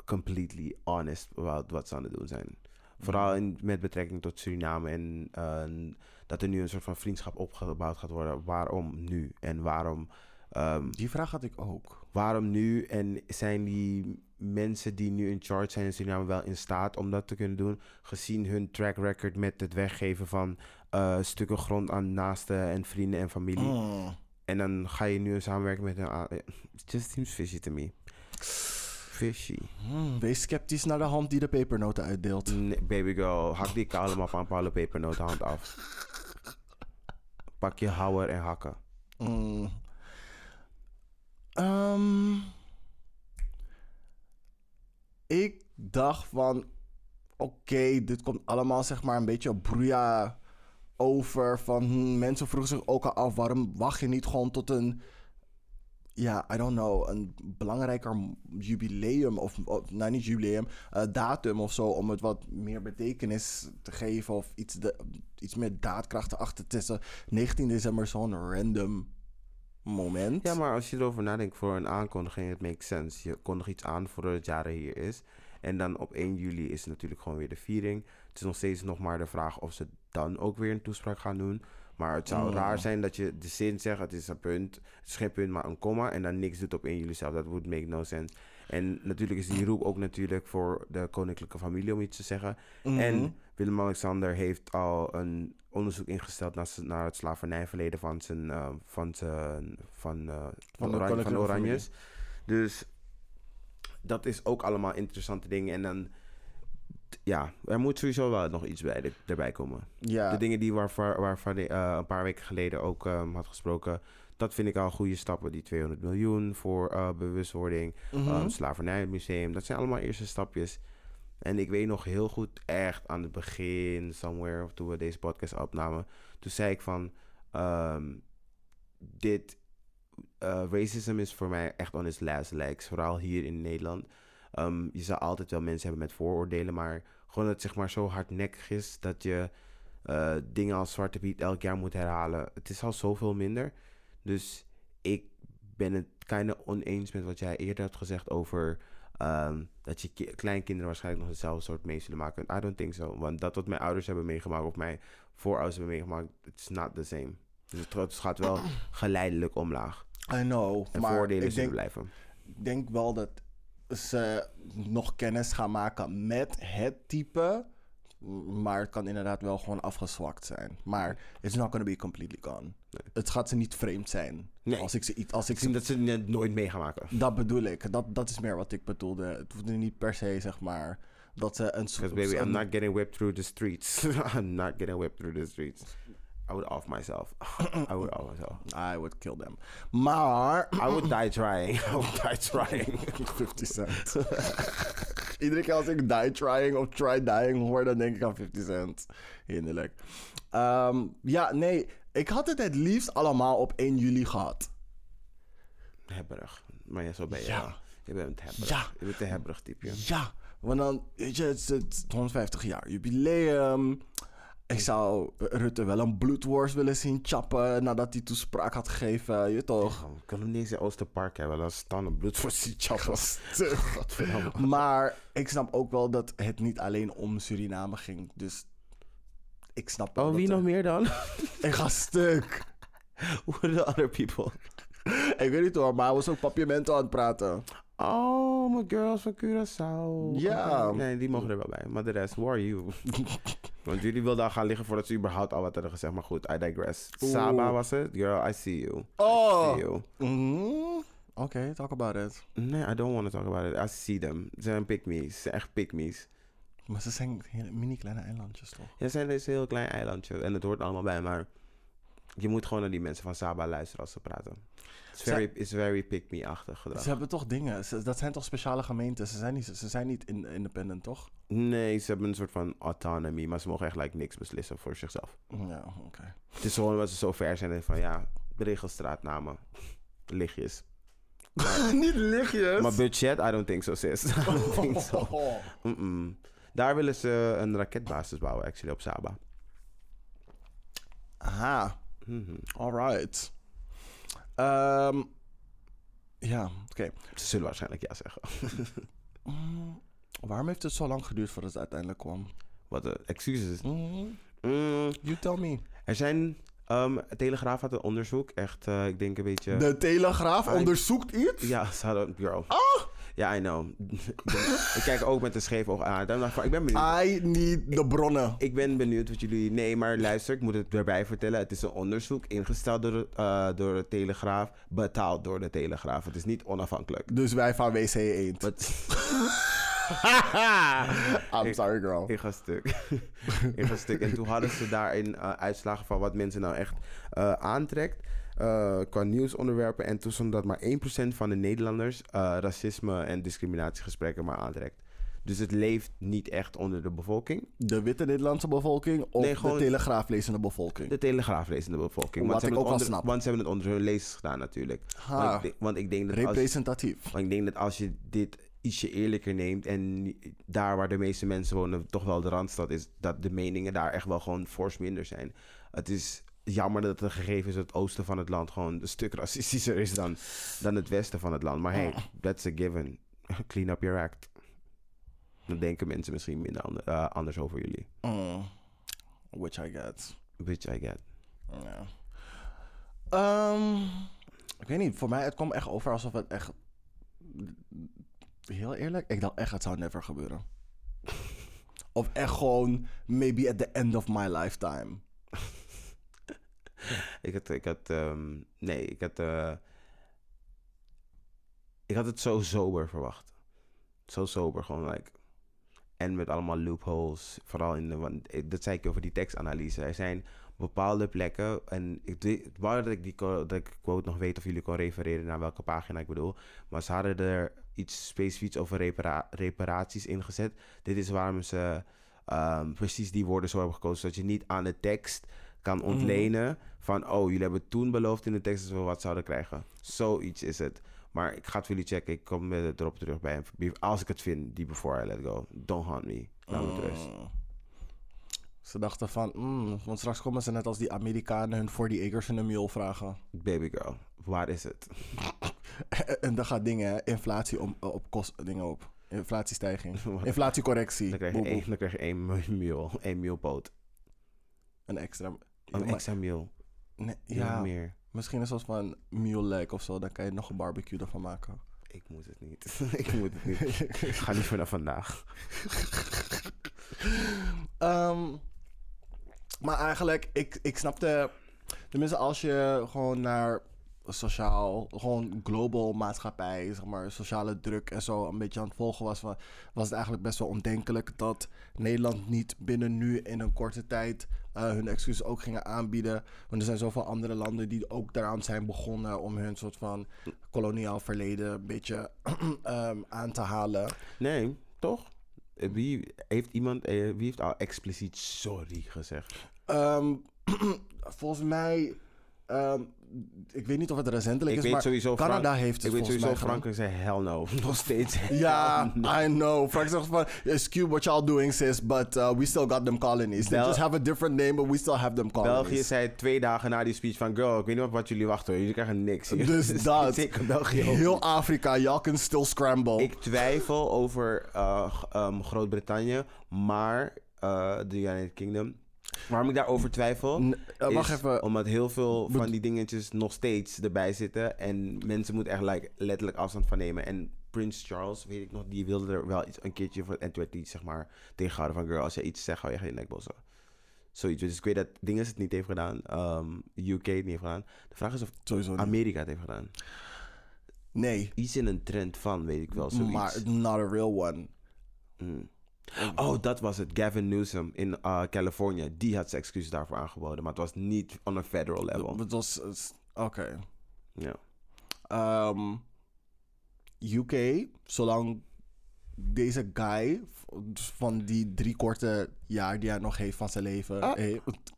completely honest about wat ze aan het doen zijn. Vooral in, met betrekking tot Suriname en eh, dat er nu een soort van vriendschap opgebouwd gaat worden. Waarom nu? En waarom, ehm, Die vraag had ik ook. waarom nu? En zijn die mensen die nu in charge zijn in Suriname wel in staat om dat te kunnen doen? Gezien hun track record met het weggeven van eh, stukken grond aan naasten en vrienden en familie. Mm. En dan ga je nu een samenwerking met een... It just seems fishy to me. Fishy. Hmm, wees sceptisch naar de hand die de pepernoten uitdeelt. Nee, baby girl, hak die kale maar van Paulo pepernotenhand af. Pak je houwer en hakken. Mm. Ehm, ik dacht van, oké, dit komt allemaal zeg maar een beetje broeia over. Van hmm, mensen vroegen zich ook al af, waarom wacht je niet gewoon tot een, ja, I don't know, een belangrijker jubileum of, nou niet jubileum, eh, datum of zo, om het wat meer betekenis te geven of iets, de, iets meer daadkracht erachter te zetten. 19 december zo'n random moment. Ja, maar als je erover nadenkt voor een aankondiging, het makes sense. Je kondigt iets aan voordat het jaar er hier is. En dan op 1 juli is natuurlijk gewoon weer de viering. Het is nog steeds nog maar de vraag of ze dan ook weer een toespraak gaan doen. Maar het zou Mm. raar zijn dat je de zin zegt, het is een punt. Het is geen punt, maar een komma. En dan niks doet op 1 juli zelf. Dat would make no sense. En natuurlijk is die roep ook natuurlijk voor de koninklijke familie om iets te zeggen. Mhm. En Willem-Alexander heeft al een onderzoek ingesteld naar, naar het slavernijverleden van zijn, eh, van zijn, van, eh, van, Oranje, van Oranjes. Dus dat is ook allemaal interessante dingen. En dan, ja, er moet sowieso wel nog iets bij de- erbij komen. ja. De dingen die waarvan, waarvan ik eh, een paar weken geleden ook ehm, had gesproken, dat vind ik al goede stappen. Die 200 miljoen voor bewustwording, Mhm. um, Slavernijmuseum. Dat zijn allemaal eerste stapjes. En ik weet nog heel goed, echt aan het begin, somewhere, toen we deze podcast opnamen, toen zei ik van, ehm, dit, eh, racism is voor mij echt on its last legs, vooral hier in Nederland. Ehm, je zal altijd wel mensen hebben met vooroordelen, maar gewoon dat het zeg maar zo hardnekkig is dat je eh, dingen als Zwarte Piet elk jaar moet herhalen. Het is al zoveel minder. Dus ik ben het kind oneens met wat jij eerder had gezegd over ehm, dat je ki- kleinkinderen waarschijnlijk nog hetzelfde soort mee zullen maken. I don't think so. Want dat wat mijn ouders hebben meegemaakt of mijn voorouders hebben meegemaakt, it's not the same. Dus het, het gaat wel geleidelijk omlaag. I know. En maar voordelen ik denk, blijven. ik denk wel dat ze nog kennis gaan maken met het type. Maar het kan inderdaad wel gewoon afgezwakt zijn. Maar it's not gonna be completely gone. Het gaat ze niet vreemd zijn. Nee. Als ik ze iets. Als ik Ik zie ze, dat ze het nooit mee gaan maken. dat bedoel ik. Dat, dat is meer wat ik bedoelde. Het hoeft niet per se, zeg maar. Dat ze een soort. Because baby, I'm not getting whipped through the streets. I'm not getting whipped through the streets. I would off myself. I would off myself. I would kill them. Maar. I would die trying. I would die trying. 50 cent. Iedere keer als ik die trying of try dying hoor, dan denk ik aan 50 cent. Hinderlijk. Ehm, ja, nee. Ik had het het liefst allemaal op 1 juli gehad. Hebberig. Maar ja, zo ben je Ja. Je bent hebberig. Ja. Je bent een hebberig type. Ja, want dan, weet je, het is het 150 jaar jubileum. Ik zou Rutte wel een bloedworst willen zien chappen nadat hij toespraak had gegeven. Je toch? Ik kan hem niet eens in Oosterpark hebben. Dan staan een bloed voor die chappers. Godverdamme. Maar ik snap ook wel dat het niet alleen om Suriname ging. Dus ik snap wel Oh, wie nog meer dan? Ik ga stuk. Who are the other people? Ik weet niet hoor, maar hij was ook papiamento aan het praten. Oh, mijn girls van Curaçao. Ja. Nee, die mogen er wel bij. Maar de rest, who are you? Want jullie wilden al gaan liggen voordat ze überhaupt al wat hadden gezegd. Maar goed, I digress. Oeh. Saba was het? Girl, I see you. I Oh. see you. Mhm. Oké, talk about it. Nee, I don't want to talk about it. I see them. Ze zijn pick-me's. Ze zijn echt pick-me's. Maar ze zijn mini kleine eilandjes toch? Ja, ze zijn dus een heel klein eilandje. En het hoort allemaal bij. Maar je moet gewoon naar die mensen van Saba luisteren als ze praten. It's very, it's very pick-me-achtig gedrag. Ze hebben toch dingen. Ze- dat zijn toch speciale gemeenten. Ze zijn niet, ze zijn niet in, independent, toch? Nee, ze hebben een soort van autonomy. Maar ze mogen echt like, niks beslissen voor zichzelf. Ja, oké. Het is gewoon omdat ze zo ver zijn van ja, regelstraatnamen, lichtjes. niet lichtjes. Maar budget, I don't think so, sis. I don't think so. Oh. Mm-mm. Daar willen ze een raketbasis bouwen, actually, op Saba. Aha, Mhm. alright. Ehm, ja, oké. Ze zullen waarschijnlijk ja zeggen. Mm, waarom heeft het zo lang geduurd voordat het uiteindelijk kwam? Wat de excuses. Mm, Mm, you tell me. er zijn, um, Telegraaf had een onderzoek, echt, eh, ik denk een beetje... De Telegraaf Ah, onderzoekt iets? Ja, ze hadden, girl. Ah! Ja, I know. ik, kijk ook met een scheef oog aan. Daarom dacht ik van, ik ben benieuwd. I need de bronnen. Ik ben benieuwd wat jullie. Nee, maar luister, ik moet het erbij vertellen. Het is een onderzoek ingesteld door de, eh, door de Telegraaf, betaald door de Telegraaf. Het is niet onafhankelijk. Dus wij van WC Eend. I'm sorry, girl. Ik ga stuk. ik ga stuk. En toen hadden ze daarin eh, uitslagen van wat mensen nou echt eh, aantrekt. Eh, qua nieuwsonderwerpen. En toen stond dat maar 1% van de Nederlanders eh, racisme en discriminatiegesprekken maar aantrekt. Dus het leeft niet echt onder de bevolking. De witte Nederlandse bevolking of Nee, de telegraaflezende bevolking? De telegraaflezende bevolking. Wat Want ze, ik hebben ook het wel onder, snap. want ze hebben het onder hun lezers gedaan natuurlijk. Ha, Want, ik, denk- want ik denk dat als, representatief. want ik denk dat als je dit ietsje eerlijker neemt... en daar waar de meeste mensen wonen toch wel de Randstad is... dat de meningen daar echt wel gewoon fors minder zijn. Het is jammer dat het gegeven is dat het oosten van het land... gewoon een stuk racistischer is dan, dan het westen van het land. Maar hey, that's a given. Clean up your act. Dan denken mensen misschien minder ander- eh, anders over jullie. Mm. Which I get. Which I get. Ja. Ehm, ik weet niet, voor mij het kwam echt over alsof het echt... Heel eerlijk, ik dacht echt het zou never gebeuren. of echt gewoon, maybe at the end of my lifetime. Ik had, ik had, ehm, nee, ik had, eh, ik had het zo sober verwacht. Zo sober, gewoon like. En met allemaal loopholes, vooral in de, want eh, dat zei ik over die tekstanalyse. Er zijn bepaalde plekken, en ik wou dat ik die dat ik quote nog weet of jullie kon refereren naar welke pagina ik bedoel. Maar ze hadden er iets specifieks over repara- reparaties ingezet. Dit is waarom ze ehm, precies die woorden zo hebben gekozen, zodat je niet aan de tekst kan ontlenen van, oh, jullie hebben toen beloofd in de tekst dat we wat zouden krijgen. Zoiets is het. Maar ik ga het voor jullie checken. Ik kom met het erop terug bij hem. Als ik het vind, die before I let go. Don't hunt me. Laat me rust. Mm. Ze dachten van, mm, want straks komen ze net als die Amerikanen hun 40 acres en een mule vragen. Baby girl, waar is het? en dan gaat dingen, inflatie om, op kost, dingen op. Inflatiestijging. Dan Inflatiecorrectie. krijg je één, dan krijg je één mule, één mulepoot. Een extra. Een Maar- extra mule. Nee, Ja. meer. misschien een soort van mule leg of zo. Dan kan je nog een barbecue ervan maken. Ik moet het niet. ik moet het niet. Ik ga niet vanaf vandaag. Ehm, maar eigenlijk, ik, ik snapte... Tenminste, als je gewoon naar sociaal, gewoon global maatschappij, zeg maar, sociale druk en zo een beetje aan het volgen was, wa- was het eigenlijk best wel ondenkelijk dat Nederland niet binnen nu in een korte tijd eh, hun excuses ook gingen aanbieden. Want er zijn zoveel andere landen die ook daaraan zijn begonnen om hun soort van koloniaal verleden een beetje ehm, aan te halen. Nee, toch? Wie heeft iemand, eh, wie heeft al expliciet sorry gezegd? Ehm, volgens mij, ehm, ik weet niet of het recentelijk Ik is, maar Canada Frank- heeft het Ik weet sowieso. Frankrijk zei hell no. Nog steeds. Ja. I know. Frank zegt van, excuse what y'all doing sis, but uh, we still got them colonies. They just have a different name, but we still have them colonies. België zei twee dagen na die speech van... Girl, ik weet niet wat jullie wachten hoor. Jullie krijgen niks. Dus dat. Zeker België ook. Heel Afrika, y'all can still scramble. Ik twijfel over eh, ehm, Groot-Brittannië, maar eh de United Kingdom. Waarom ik daarover twijfel? N- eh, wacht is even. Omdat heel veel van die dingetjes nog steeds erbij zitten. En mensen moeten echt like, letterlijk afstand van nemen. En Prins Charles, weet ik nog, die wilde er wel iets, een keertje voor. En toen werd hij zeg maar tegengehouden van... Girl, als je iets zegt, hou je geen nek bossen. Zoiets. Dus ik weet dat dingen het niet heeft gedaan. ehm, UK het niet heeft gedaan. De vraag is of Sowieso. Amerika het heeft gedaan. Nee, Iets in een trend van, weet ik wel. Zoiets. maar not a real one. Mm. Oh, dat was het. Gavin Newsom in uh, Californië. Die had zijn excuses daarvoor aangeboden. Maar het was niet on a federal level. Het was, oké. Ja. Ehm, UK, zolang deze guy van die drie korte jaar die hij nog heeft van zijn leven, Ah. heeft,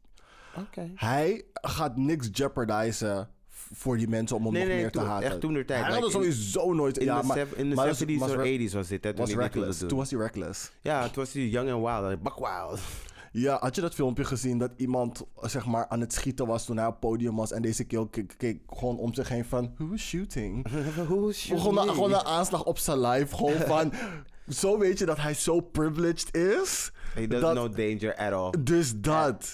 Oké. hij gaat niks jeopardizen voor die mensen om hem Nee, nog nee, meer te toen- haten. echt toen der tijd, Hij like had er sowieso nooit... In ja, de, maar, in de maar dat 70s was or re- 80s was dit. Hè, toen was hij reckless. Toen was hij reckless. Ja, het was die young and wild. like, wild. Ja, had je dat filmpje gezien dat iemand zeg maar aan het schieten was toen hij op het podium was en deze keer keek, keek gewoon om zich heen van who was shooting? Who is Gewoon, gewoon een aanslag op zijn lijf. Gewoon van. Zo weet je dat hij zo privileged is. He does dat- no danger at all. Dus dat.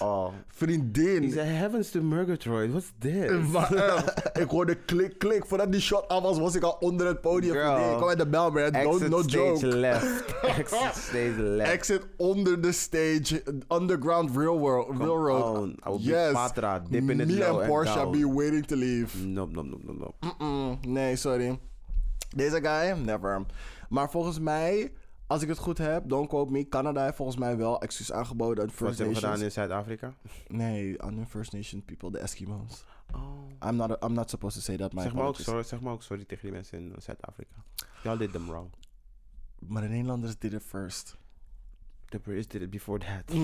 Vriendin. He said, heavens to Murgatroyd. What's this? Maar echt, ik hoorde klik, klik. Voordat die shot af was, was ik al onder het podium. Girl. Vriendin. Ik kwam uit de bel, man. No, Exit no stage joke. left. Exit stage left. Exit onder de stage. Underground railroad. railroad. on. I will be yes. Patra, dipping it Me low and Porsche be waiting to leave. Nope, nope, nope, nope, nope. Mm, nee, sorry. Deze guy, never. Maar volgens mij, als ik het goed heb, don't quote me, Canada heeft volgens mij wel excuus aangeboden aan Wat First ze hebben Nations. gedaan in Zuid-Afrika? Nee, aan de First Nation people, de Eskimo's. Oh. I'm not, I'm not supposed to say that, my Zeg maar, ook sorry, zeg maar ook sorry tegen die mensen in Zuid-Afrika. Y'all did them wrong. Maar de Nederlanders did it first. The British did it before that.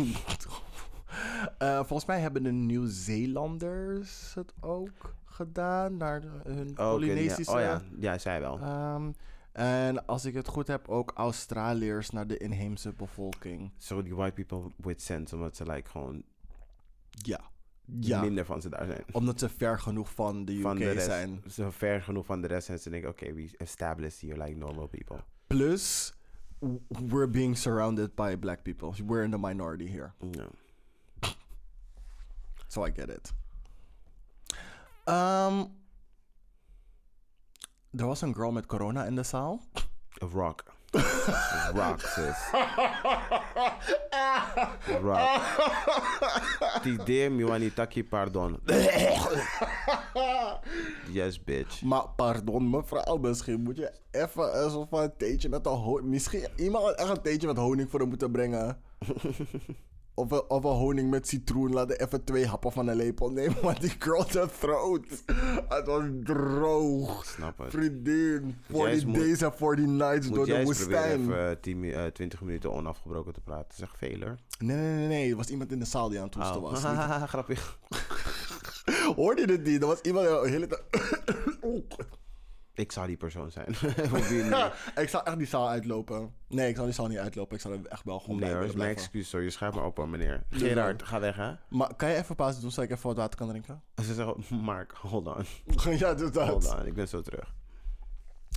Eh, volgens mij hebben de Nieuw-Zeelanders het ook gedaan, naar hun Oh, oké, ja. Polynesische... Oh ja, ja, zij wel. Ehm, en als ik het goed heb, ook Australiërs naar de inheemse bevolking. So die white people with sense, omdat ze like gewoon Ja. Ja. minder van ze daar zijn. Omdat ze ver genoeg van de UK Van de rest. zijn. Zo ver genoeg van de rest en ze denken, oké, we established here like normal people. Plus, we're being surrounded by black people. We're in the minority here. Ja. So I get it. Um, er was een girl met corona in de zaal. A rock. Rock, sis. rock. Ti dem, Joani Taki, pardon. yes, bitch. Maar pardon, mevrouw, misschien moet je even een soort van theetje met een honing... Misschien iemand had echt een theetje met honing voor hem moeten brengen. Of een, of een honing met citroen. Laten even twee happen van een lepel nemen. Want die girl zijn throat. Het was droog. Snap het. Vriendin. Voor jij eens die moet- days en voor die nights Moet door de woestijn. even eh, 10 mi- eh, 20 minuten onafgebroken te praten. Dat is echt veel, hoor. Nee, nee, nee, nee. Er was iemand in de zaal die aan het hoesten Oh. was. Niet- Grappig. Hoorde je dit niet? Er was iemand de hele tijd... Ik zou die persoon zijn. Ik zou echt die zaal uitlopen. Nee, ik zou die zaal niet uitlopen. Ik zou er echt wel gewoon Nee bij hoor, is mijn excuus hoor. Je schrijft maar op hoor, meneer. Gerard, ga weg hè. Maar kan je even pauze doen, zodat ik even wat water kan drinken? Ze zeggen, Mark, hold on. ja, doe Hold dat. on, ik ben zo terug.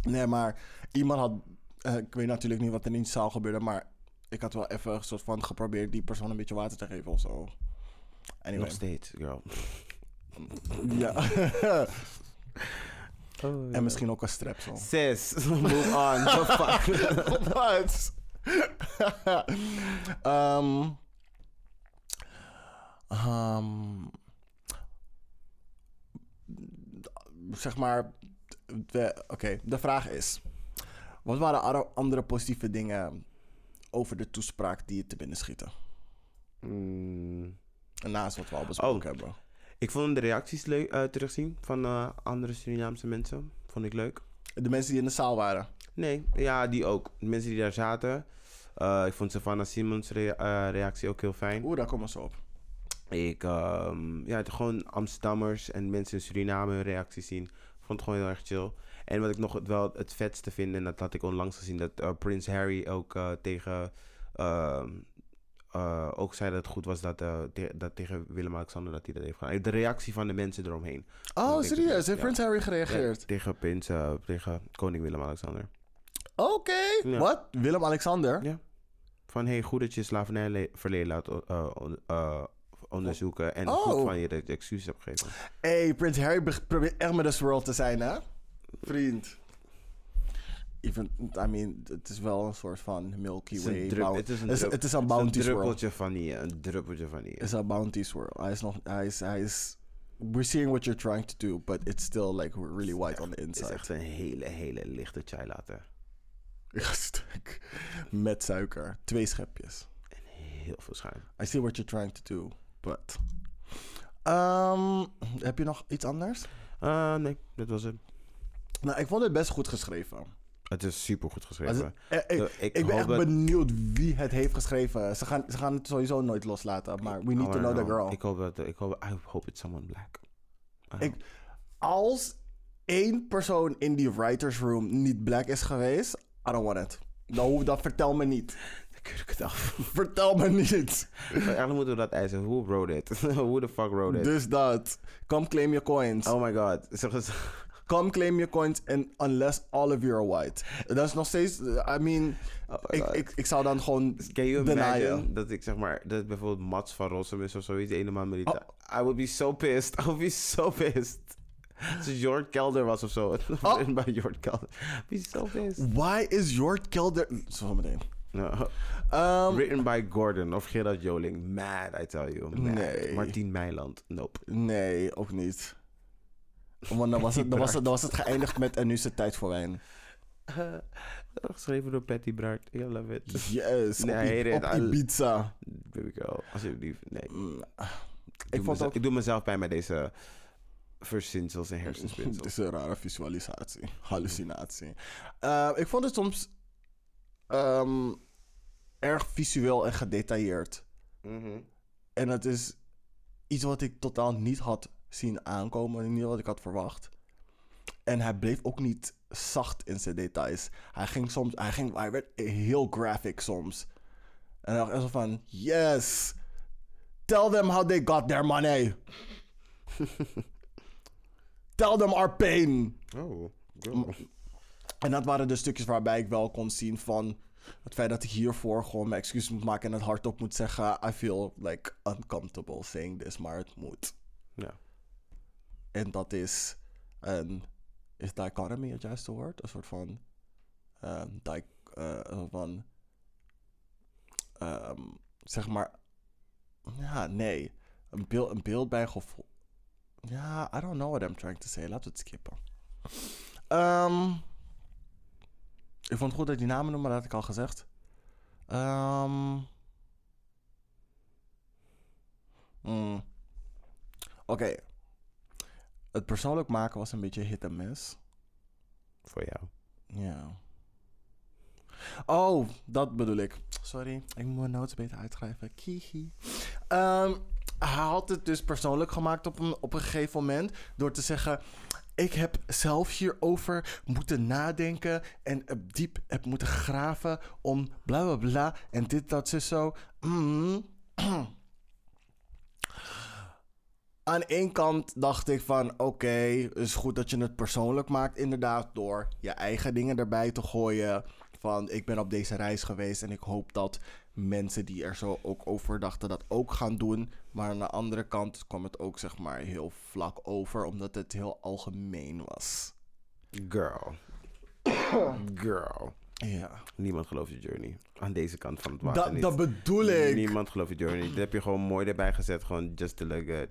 Nee, maar iemand had... eh, ik weet natuurlijk niet wat er in die zaal gebeurde, maar... Ik had wel even een soort van geprobeerd die persoon een beetje water te geven of zo. Anyway. Nog steeds, girl. Ja. Oh, en misschien ook een strep zo. Sis, move on. The fuck? Wat? Ehm, ehm, zeg maar, oké, de vraag is: wat waren andere- andere positieve dingen over de toespraak die je te binnen schieten? Mm, Naast wat we al besproken Oh. hebben. Ik vond de reacties leuk eh, terugzien van eh, andere Surinaamse mensen. Vond ik leuk. De mensen die in de zaal waren. Nee, ja, die ook. De mensen die daar zaten. Eh, ik vond Savannah Simons' rea- reactie ook heel fijn. Oeh, daar komen zo op. Ik, ehm, ja, het- gewoon Amsterdammers en mensen in Suriname hun reacties zien. Vond het gewoon heel erg chill. En wat ik nog wel het vetste vind, en dat had ik onlangs gezien, dat Prins Harry ook tegen. Eh, ook zei dat het goed was dat, eh, te- dat tegen Willem-Alexander dat hij dat heeft gedaan. De reactie van de mensen eromheen. Oh, serieus? Heeft. Prins Harry Ja, gereageerd? tegen Prins, eh, tegen koning Willem-Alexander. Oké. Ja. Wat? Willem-Alexander? Ja. Van hey, goed dat je slavernijverleden laat on- onderzoeken. En Oh. goed van je dat je excuses hebt gegeven. hey, Prins Harry be- probeert echt met de swirl te zijn, hè? Vriend. Even, I mean, het is wel een soort van Milky Het is een Way. het is een het is- het is een bounty is een swirl. druppeltje vanille. Een druppeltje vanille. Het is een bounty swirl. Hij is nog, hij is, hij is, we're seeing what you're trying to do, but it's still like really white on the Het is inside. echt een hele, hele lichte chai latte. Met suiker. Twee schepjes. En heel veel schuim. I see what you're trying to do, but... Ehm, heb je nog iets anders? Ah, nee, dat was het. Nou, ik vond het best goed geschreven. Het is super goed geschreven. het- eh, ik, De- ik ben echt dat- benieuwd wie het heeft geschreven. Ze gaan, ze gaan het sowieso nooit loslaten, maar we need to know the girl. Ik hoop dat... Ik hoop, I hope it's someone black. Ik-. Als één persoon in die writers room niet black is geweest, I don't want it. Nou, dat vertel me niet. Dan keur ik het af. Vertel me niet. Eigenlijk moeten we dat eisen. Who wrote it? Who the fuck wrote it? Dus dat. Come claim your coins. Oh my god. Come claim your coins and unless all of you are white. Dat is nog steeds, I mean, Oh ik, ik, ik zou dan gewoon Can you denyen. imagine dat ik zeg maar, dat bijvoorbeeld Mats van Rossum is of zoiets, man militair. I would be so pissed. I would be so pissed. Als het Jord Kelder was of zo. Oh. Bij Jord Kelder. Be so pissed. Why is Jort Kelder... Zo meteen. No. Ehm, Written by Gordon of Gerard Joling. Mad, I tell you. Mad. Nee. Martien Meiland. Nope. nee, ook niet. Want dan was, het, dan, was het, dan was het geëindigd met en nu is het tijd voor wijn. geschreven door Patty Bart. I love it. Yes, Nee, op, I. I- Ibiza. Baby girl. Alsjeblieft. Nee. Mm, Ik, Ik doe vond ook... ik doe mezelf pijn met deze verzinsels en Het hersenspinsels. is een rare visualisatie. Hallucinatie. Eh, ik vond het soms ehm, erg visueel en gedetailleerd. Mhm. En het is iets wat ik totaal niet had zien aankomen. Niet wat ik had verwacht. En hij bleef ook niet zacht in zijn details. Hij ging soms, hij, ging, hij werd heel graphic soms. En dan dacht zo van, yes, tell them how they got their money. tell them our pain. Oh. En dat waren de stukjes waarbij ik wel kon zien van het feit dat ik hiervoor gewoon mijn excuus moet maken en het hardop moet zeggen. I feel like uncomfortable saying this, maar het moet. Ja. En dat is een. Is dichotomy het juiste woord? Een soort van. eh, een soort van. ehm, zeg maar. Ja, nee. Een beeld, een beeld bij gevoel. Ja, I don't know what I'm trying to say. Laten we het skippen. Ehm, ik vond het goed dat ik die namen noemde, maar dat had ik al gezegd. Ehm mm. Oké. Het persoonlijk maken was een beetje hit en miss. Voor jou. Ja. Oh, dat bedoel ik. Sorry, ik moet mijn notes beter uitschrijven. Kihi. Ehm, hij had het dus persoonlijk gemaakt op een, op een gegeven moment. Door te zeggen: Ik heb zelf hierover moeten nadenken en diep heb moeten graven om bla bla bla en dit, dat, zo, zo. Mm. Aan één kant dacht ik van oké, het is goed dat je het persoonlijk maakt, inderdaad, door je eigen dingen erbij te gooien. Van ik ben op deze reis geweest en ik hoop dat mensen die er zo ook over dachten dat ook gaan doen. Maar aan de andere kant kwam het ook zeg maar heel vlak over, omdat het heel algemeen was. Girl. Girl. Ja. Niemand gelooft je journey. Aan deze kant van het water Dat, niet. dat bedoel ik. Niemand gelooft je journey. Dat heb je gewoon mooi erbij gezet. Gewoon just to look good.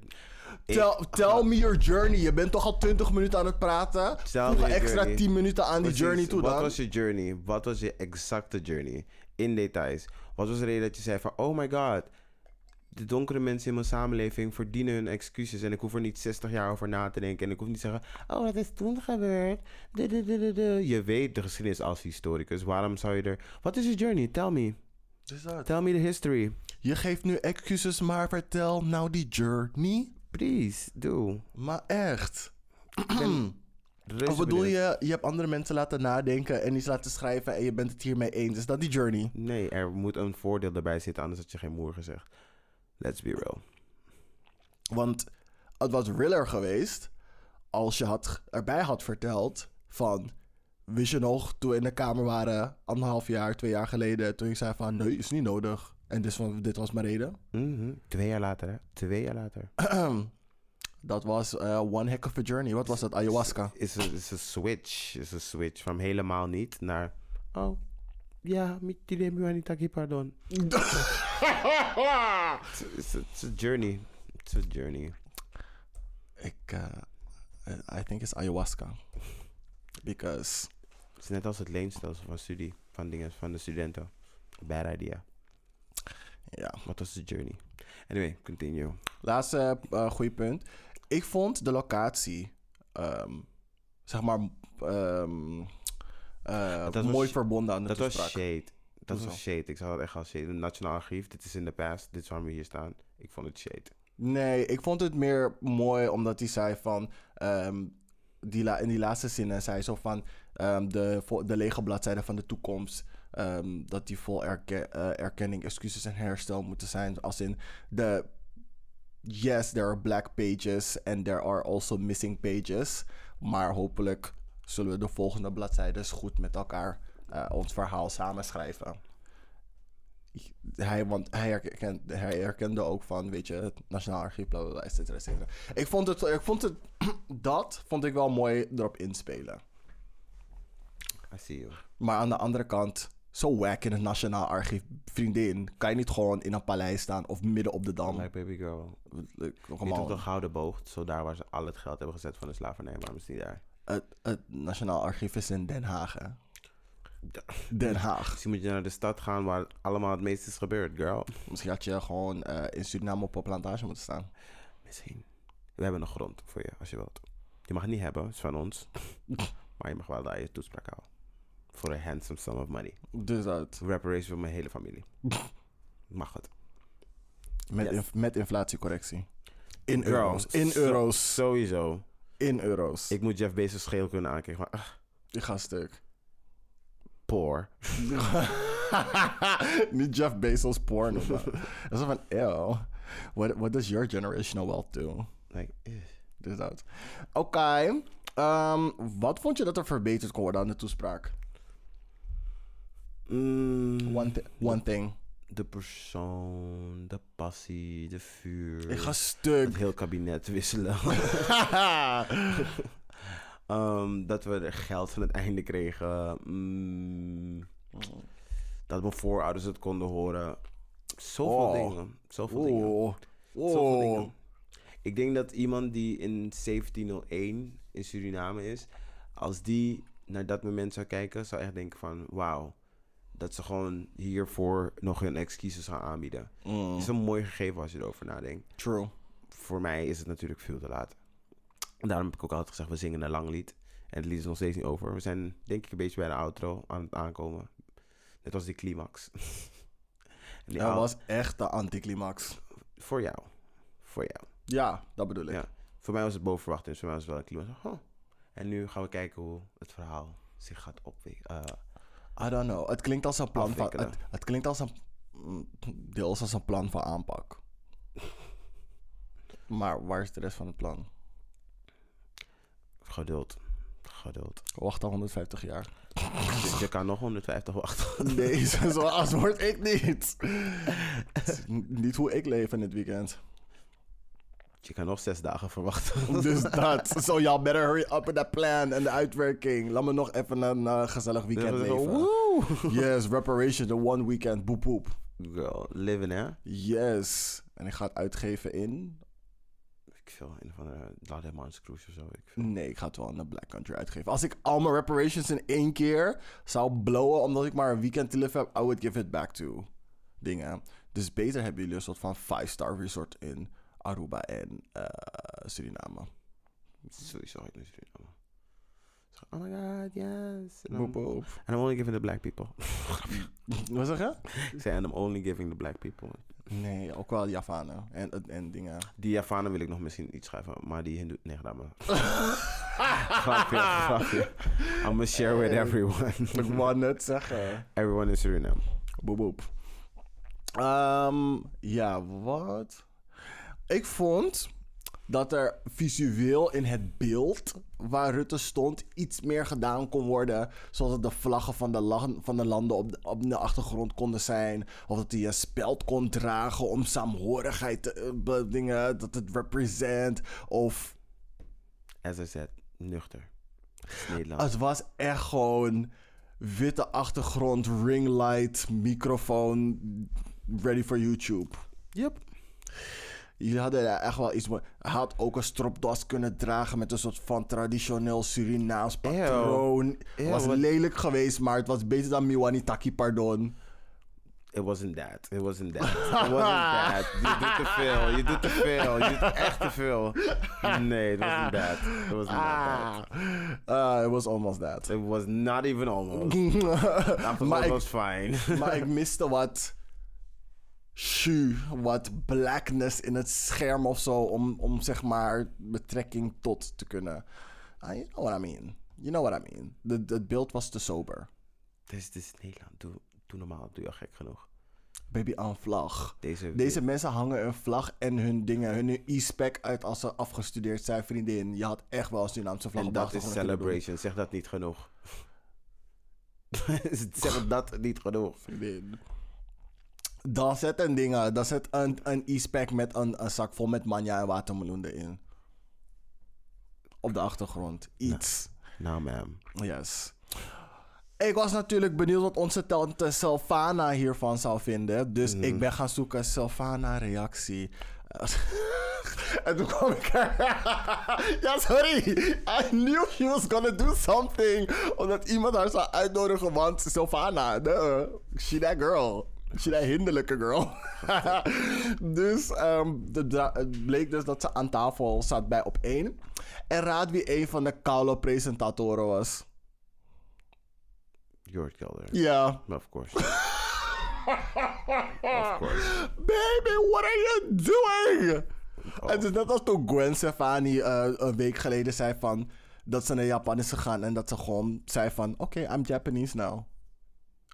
Ik- Tell, tell me your journey. Je bent toch al 20 minuten aan het praten? Tell Voeg extra journey. 10 minuten aan die journey toe Wat dan. was je journey? Wat was je exacte journey? In details. Wat was de reden dat je zei van... Oh my god. De donkere mensen in mijn samenleving verdienen hun excuses. En ik hoef er niet 60 jaar over na te denken. En ik hoef niet te zeggen... Oh, dat is toen gebeurd. Du- du- du- du- du. Je weet de geschiedenis als historicus. Waarom zou je er... Wat is je journey? Tell me. Dus. Tell me the history. Je geeft nu excuses, maar vertel nou die journey. Please, doe. Maar echt. Of bedoel je, je hebt andere mensen laten nadenken en iets laten schrijven en je bent het hiermee eens. Is dat die journey? Nee, er moet een voordeel erbij zitten, anders had je geen moer gezegd. Let's be real. Want het was realer geweest als je had, erbij had verteld van... Wist je nog, toen we in de kamer waren, anderhalf jaar, twee jaar geleden... toen ik zei van, nee, is niet nodig. En dus van, dit was mijn reden. Mhm. Twee jaar later, hè? Twee jaar later. dat was eh, one heck of a journey. Wat was dat? Ayahuasca. Is een is een switch. Is een switch van helemaal niet naar. Oh, ja, met die taki pardon. It's a, it's a journey. It's a journey. Ik, eh, eh, I think it's ayahuasca. Because, Het is net als het leenstelsel van studie, van dingen, van de studenten. Bad idea. Ja. Wat was de journey? Anyway, continue. Laatste eh goede punt. Ik vond de locatie, ehm, zeg maar, ehm, eh, Dat was mooi verbonden aan de Dat was shade. Dat was shade. Ik zag het echt als shade. Het Nationaal Archief, dit is in de past. Dit is waarom we hier staan. Ik vond het shade. Nee, ik vond het meer mooi omdat hij zei van... ehm, die la- in die laatste zinnen zei zo van... ehm, de, de lege bladzijden van de toekomst... ehm, dat die vol erke- eh, erkenning, excuses en herstel moeten zijn. Als in de... Yes, there are black pages and there are also missing pages. Maar hopelijk zullen we de volgende bladzijden goed met elkaar eh, ons verhaal samenschrijven hij, want hij, herkent, hij herkende ook van, weet je, het Nationaal Archief, bla bla bla, et cetera, et cetera. Ik vond het, ik vond het, dat vond ik wel mooi erop inspelen. I see you. Maar aan de andere kant, zo wack in het Nationaal Archief, vriendin, kan je niet gewoon in een paleis staan of midden op de dam. Like baby girl. Niet op de gouden boog. Zo daar waar ze al het geld hebben gezet van de slavernij. Waarom is niet daar? Het, het Nationaal Archief is in Den Haag, hè? Den Haag. Misschien moet je naar de stad gaan waar allemaal het meest is gebeurd, girl. Misschien had je gewoon eh, in Suriname op een plantage moeten staan. Misschien. We hebben nog grond voor je, als je wilt. Je mag het niet hebben, het is van ons. maar je mag wel daar je toespraak houden. Voor een handsome sum of money. Dus dat, Reparation voor mijn hele familie. mag het. met, Yes. inf- met inflatiecorrectie. In Girl, euro's. In euro's. Sowieso. In euro's. Ik moet Jeff Bezos scheel kunnen aankijken. Maar, ach, Ik ga stuk. poor. Niet Jeff Bezos porn. Dat is van, ew. What, what does your generational wealth do? Like. Dus dat. Oké. ehm, wat vond je dat er verbeterd kon worden aan de toespraak? Mm, One, one thing. de persoon, de passie, de vuur. Ik ga het stuk. heel kabinet wisselen. Ehm, dat we er geld van het einde kregen. Mm, dat mijn voorouders het konden horen. Zoveel Oh. dingen. Zoveel dingen. Oh. Zoveel Oh. dingen. Ik denk dat iemand die in 1701 in Suriname is, als die naar dat moment zou kijken, zou echt denken van wauw. Dat ze gewoon hiervoor nog hun excuses gaan aanbieden. Mm, is een mooi gegeven als je erover nadenkt. True. Voor mij is het natuurlijk veel te laat. Daarom heb ik ook altijd gezegd, we zingen een lang lied. En het lied is nog steeds niet over. We zijn denk ik een beetje bij de outro aan het aankomen. Net als die climax. die Dat was echt de anticlimax. Voor jou. Voor jou. Ja, dat bedoel ik. Ja. Voor mij was het boven verwachting. Dus voor mij was het wel een climax. En nu gaan we kijken hoe het verhaal zich gaat opwikkelen. I don't know. Het klinkt als een plan van... Het, het klinkt als een... Deels als een plan van aanpak. Maar waar is de rest van het plan? geduld. Geduld. Wacht al 150 jaar. Je kan nog 150 wachten. Nee, zo zo als word ik niet. Niet hoe ik leef in het weekend. Je kan nog zes dagen verwachten. Dus dat. So y'all better hurry up with that plan en de uitwerking. Laat me nog even een eh, gezellig weekend leven. Woe! Yes, reparation, the one weekend. Boep boep. Girl, living hè? Yes. En ik ga het uitgeven in... Ik veel, een van de Lademans Cruise of zo. Ik veel. Nee, ik ga het wel in de Black Country uitgeven. Als ik al mijn reparations in één keer zou blowen... omdat ik maar een weekend te live heb... I would give it back to dingen. Dus beter hebben jullie een soort van 5-star resort in Aruba en eh, Suriname. Sowieso in Suriname. Zo, Oh my god, yes. Boep dan- boep. And I'm only giving the black people. Wat zeg je? Ik zei, and I'm only giving the black people. Nee, ook wel Javanen en, en, en dingen. Die Javanen wil ik nog misschien iets schrijven, maar die Hindoe... Nee, gedaan maar. grapje, grapje. I'm gonna share with everyone. Ik wou net zeggen. everyone in Suriname. Boep boep. Ehm, ja, wat? Ik vond dat er visueel in het beeld waar Rutte stond iets meer gedaan kon worden. Zoals dat de vlaggen van de, van de landen op de, op de achtergrond konden zijn. Of dat hij een speld kon dragen om saamhorigheid te eh, dingen, dat het represent. Of As I said, nuchter. Nederland. Het was echt gewoon witte achtergrond, ringlight, microfoon, ready for YouTube. Yep. Jullie hadden echt wel iets. Hij had ook een stropdas kunnen dragen met een soort van traditioneel Surinaams patroon. Ew, was lelijk geweest, maar het was beter dan Miwani Taki, pardon. It wasn't that. It wasn't that. It wasn't that. Je doet te veel. Je doet te veel. Je doet echt te veel. Nee, it wasn't that. It wasn't that. Ah, it was almost that. It was not even almost. Maar, it ik, was fine. maar ik miste wat shu, wat blackness in het scherm of zo, om, om zeg maar betrekking tot te kunnen. Ah, you know what I mean. You know what I mean. De- Het beeld was te sober. Dit is, dit is Nederland. Doe, doe normaal. Doe je al gek genoeg. Baby, een vlag. Deze, Deze mensen hangen een vlag en hun dingen, hun e-spec uit als ze afgestudeerd zijn, vriendin. Je had echt wel een Surinaamse vlag en op dat is celebration. Zeg dat niet genoeg. zeg dat niet genoeg. Vriendin. Dan zet een dingen, dan zet een, een e-spec met een, een zak vol met manja en watermeloen erin. Op de achtergrond. Iets. Nou, ma'am. Yes. Ik was natuurlijk benieuwd wat onze tante Sylvana hiervan zou vinden. Dus ik ben gaan zoeken Sylvana reactie. en toen kwam ik Ja, sorry. I knew she was gonna do something. Omdat iemand haar zou uitnodigen. Want Sylvana, duh, she that girl. That hinderlijke girl. dus ehm, het bleek dus dat ze aan tafel zat bij op één. En raad wie een van de koude presentatoren was. Jord Kelder. Ja. Of course. of course. Baby, what are you doing? Het is net als toen Gwen Stefani eh, een week geleden zei van... dat ze naar Japan is gegaan en dat ze gewoon zei van... Oké, I'm Japanese now.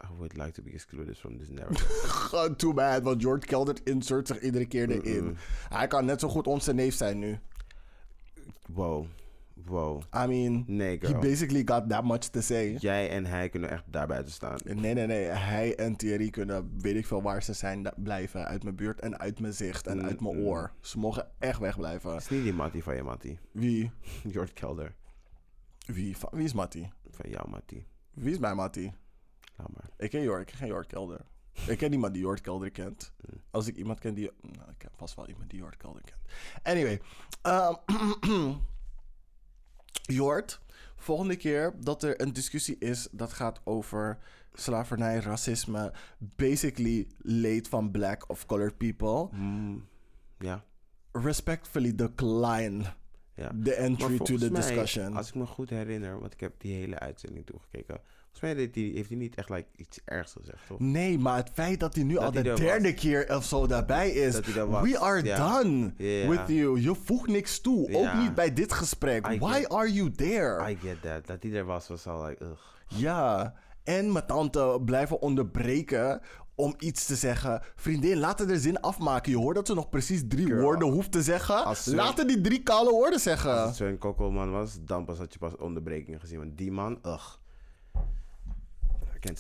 I would like to be excluded from this narrative. Too bad, want George Kelder insert zich iedere keer erin. Hij kan net zo goed onze neef zijn nu. wow. Wow. I mean, Nee, he basically got that much to say. Jij en hij kunnen echt daar buiten staan. Nee, nee, nee. Hij en Thierry kunnen, weet ik veel waar ze zijn, blijven. Uit mijn buurt en uit mijn zicht en uit mijn oor. Ze mogen echt wegblijven. Het is niet die Mattie van je Mattie. Wie? Jord Kelder. Wie, wie is Mattie? Van jouw Mattie. Wie is mijn Mattie? Laat maar. Ik ken Jork, ik ken geen Jork Kelder. Ik ken niemand die Jork Kelder kent. Als ik iemand ken die... Nou, ik ken vast wel iemand die Jork Kelder kent. Anyway. ehm Jort, volgende keer dat er een discussie is... dat gaat over slavernij, racisme... basically leed van black of colored people... Mm, ja. respectfully decline Ja. the entry to the mij, discussion. Als ik me goed herinner, want ik heb die hele uitzending toegekeken. Volgens mij die, heeft hij niet echt like, iets ergs gezegd, toch? Nee, maar het feit dat hij nu Dat al de hij er derde was. keer of zo daarbij is. We are ja. done with you. Je voegt niks toe. Ook niet bij dit gesprek. I Why get- are you there? I get that. Dat hij er was, was al like, ugh. Ja. En mijn tante blijven onderbreken om iets te zeggen. Vriendin, laten er zin afmaken. Je hoort dat ze nog precies drie Girl. woorden hoeft te zeggen. Laten die drie kale woorden zeggen. Als het zo'n kokkelman was, dan pas had je pas onderbrekingen gezien. Want die man, ugh.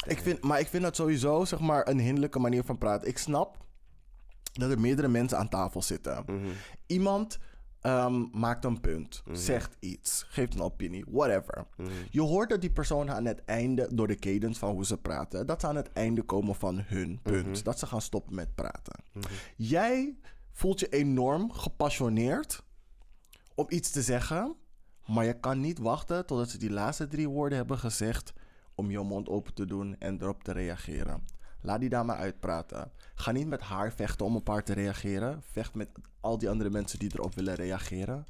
Ik vind, maar ik vind dat sowieso zeg maar, een hinderlijke manier van praten. Ik snap dat er meerdere mensen aan tafel zitten. Mhm. Iemand ehm, maakt een punt, zegt iets, geeft een opinie, whatever. Mhm. Je hoort dat die persoon aan het einde, door de cadence van hoe ze praten, dat ze aan het einde komen van hun punt. Mhm. Dat ze gaan stoppen met praten. Jij voelt je enorm gepassioneerd om iets te zeggen, maar je kan niet wachten totdat ze die laatste drie woorden hebben gezegd om je mond open te doen en erop te reageren. Laat die dame uitpraten. Ga niet met haar vechten om op haar te reageren. Vecht met al die andere mensen die erop willen reageren.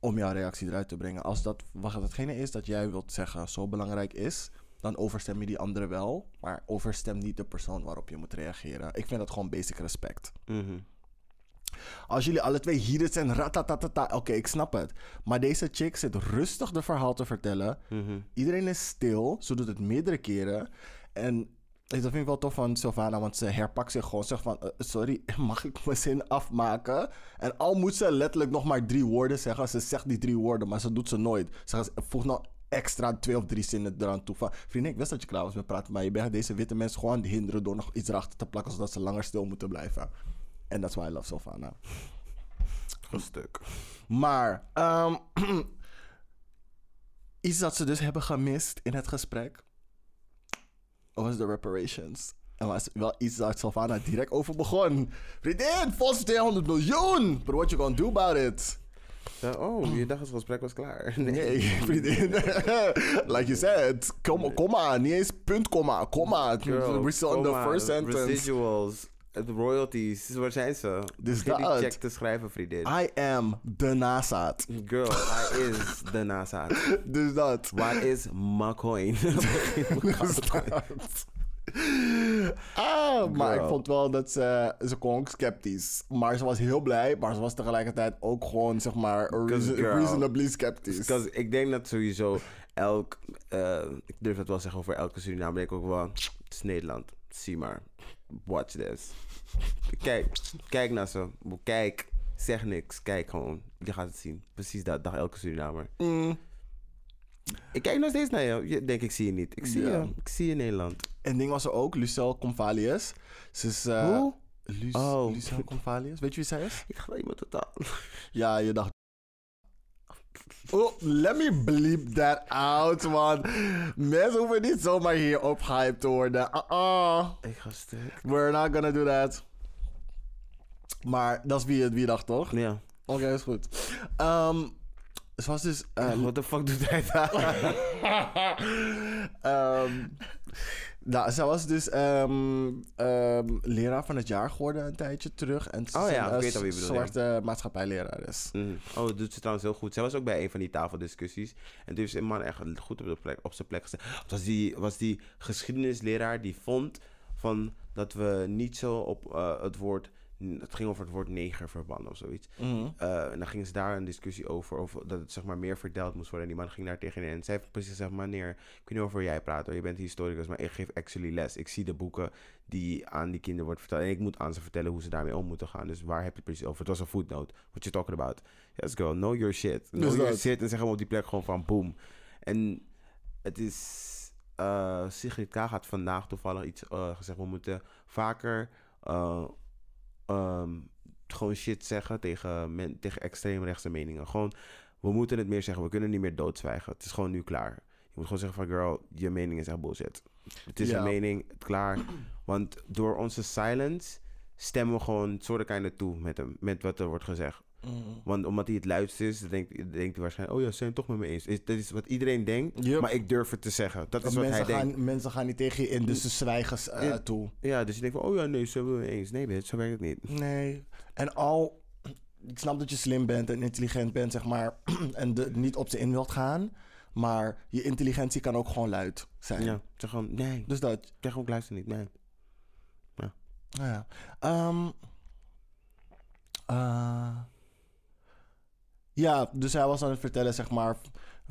Om jouw reactie eruit te brengen. Als dat wat hetgene is dat jij wilt zeggen zo belangrijk is, dan overstem je die andere wel. Maar overstem niet de persoon waarop je moet reageren. Ik vind dat gewoon basic respect. Mhm. Als jullie alle twee hier zijn, ratatatata, oké, ik snap het. Maar deze chick zit rustig de verhaal te vertellen. Mhm. Iedereen is stil. Ze doet het meerdere keren. En dat vind ik wel tof van Sylvana, want ze herpakt zich gewoon. Zegt van, eh, sorry, mag ik mijn zin afmaken? En al moet ze letterlijk nog maar drie woorden zeggen. Ze zegt die drie woorden, maar ze doet ze nooit. Ze gaat- voegt nog extra twee of drie zinnen eraan toe. Van, vriendin, ik wist dat je klaar was met praten, maar je bent deze witte mensen gewoon aan het hinderen door nog iets erachter te plakken, zodat ze langer stil moeten blijven. En that's why I love Sylvana. Goed stuk. Maar ehm, iets dat ze dus hebben gemist in het gesprek was de reparations. En was wel iets waar Sylvana direct over begon. Vriendin, volgens 200 miljoen! But what you gonna do about it? Oh, je dacht het gesprek was klaar. Nee, vriendin. like you said, kom, komma, niet eens punt, komma, komma. Girl, We're still on the first sentence. Residuals, de royalties, waar zijn ze? Dus Begin die dat. check te schrijven, vriendin. I am de nasaat. Girl, hij is de NASA. Dus dat. Waar is McCoin? Dus dat. Ah, maar ik vond wel dat ze... Ze kon ook sceptisch. Maar ze was heel blij. Maar ze was tegelijkertijd ook gewoon, zeg maar... reason- reasonably sceptisch. Ik denk dat sowieso elk, eh, ik durf het wel zeggen over elke Suriname, denk ik ook wel, het is Nederland, zie maar, watch this. Kijk, kijk naar ze, kijk, zeg niks, kijk gewoon, je gaat het zien. Precies dat, dag elke Surinamer. Mm. Ik kijk nog steeds naar je, je denk ik zie je niet. Ik zie je, ik zie je in Nederland. En ding was er ook, Lucelle Convalius. Ze is... eh, Hoe? Oh. Lucelle Convalius. Weet je wie zij is? Ik ga iemand totaal. Ja, je dacht... Oh, let me bleep that out, man. Mensen hoeven niet zomaar hier opgehyped te worden. Uh-uh. Ik ga stuk. We're not gonna do that. Maar dat is wie, het- wie dacht, toch? Ja. Oké, is goed. Ehm ze was dus... eh, What the fuck doet hij daar? Ehm, nou, zij was dus ehm, ehm, leraar van het jaar geworden een tijdje terug. En ze Oh is ja, een ik weet eh, al wie je bedoelt, ja. zwarte maatschappijleraar is. Mm. Oh, dat doet ze trouwens heel goed. Zij was ook bij een van die tafeldiscussies. En toen heeft een man echt goed op, de plek, op zijn plek gezet. Het was die, was die geschiedenisleraar die vond van dat we niet zo op eh, het woord... Het ging over het woord neger verbannen of zoiets. Mhm. Eh, en dan ging ze daar een discussie over, over dat het zeg maar meer verteld moest worden. En die man ging daar tegen in. En heeft precies gezegd, meneer, ik weet niet over jij praat hoor. Je bent historicus, maar ik geef actually les. Ik zie de boeken die aan die kinderen worden verteld. En ik moet aan ze vertellen hoe ze daarmee om moeten gaan. Dus waar heb je het precies over? Het was een footnote. What you talking about? Yes girl, know your shit. Know Dus your dat. shit. En zeg hem op die plek gewoon van boom. En het is... eh, Sigrid K. had vandaag toevallig iets eh, gezegd. We moeten vaker... ehm, gewoon shit zeggen tegen, men, tegen extreemrechtse meningen. Gewoon, we moeten het meer zeggen. We kunnen niet meer doodzwijgen. Het is gewoon nu klaar. Je moet gewoon zeggen van, girl, je mening is echt bullshit. Het is Ja. een mening, het klaar. Want door onze silence stemmen we gewoon soort kind toe met hem, met wat er wordt gezegd. Mhm. Want omdat hij het luidst is, dan denkt, denkt hij waarschijnlijk, oh ja, ze zijn het toch met me eens. Is, dat is wat iedereen denkt, maar ik durf het te zeggen. Dat is wat mensen, hij denkt. gaan, mensen gaan niet tegen je in, dus ze zwijgen eh, Ja. toe. Ja, dus je denkt van, oh ja, nee, ze hebben het me eens. Nee, bitch, zo werkt het niet. Nee. En al ik snap dat je slim bent en intelligent bent, zeg maar. en de, niet op ze in wilt gaan. Maar je intelligentie kan ook gewoon luid zijn. Ja, zeg gewoon, nee. Dus dat. Zeg ook, luister niet, nee. Nou ja. Ehm, eh, ja, dus hij was aan het vertellen, zeg maar,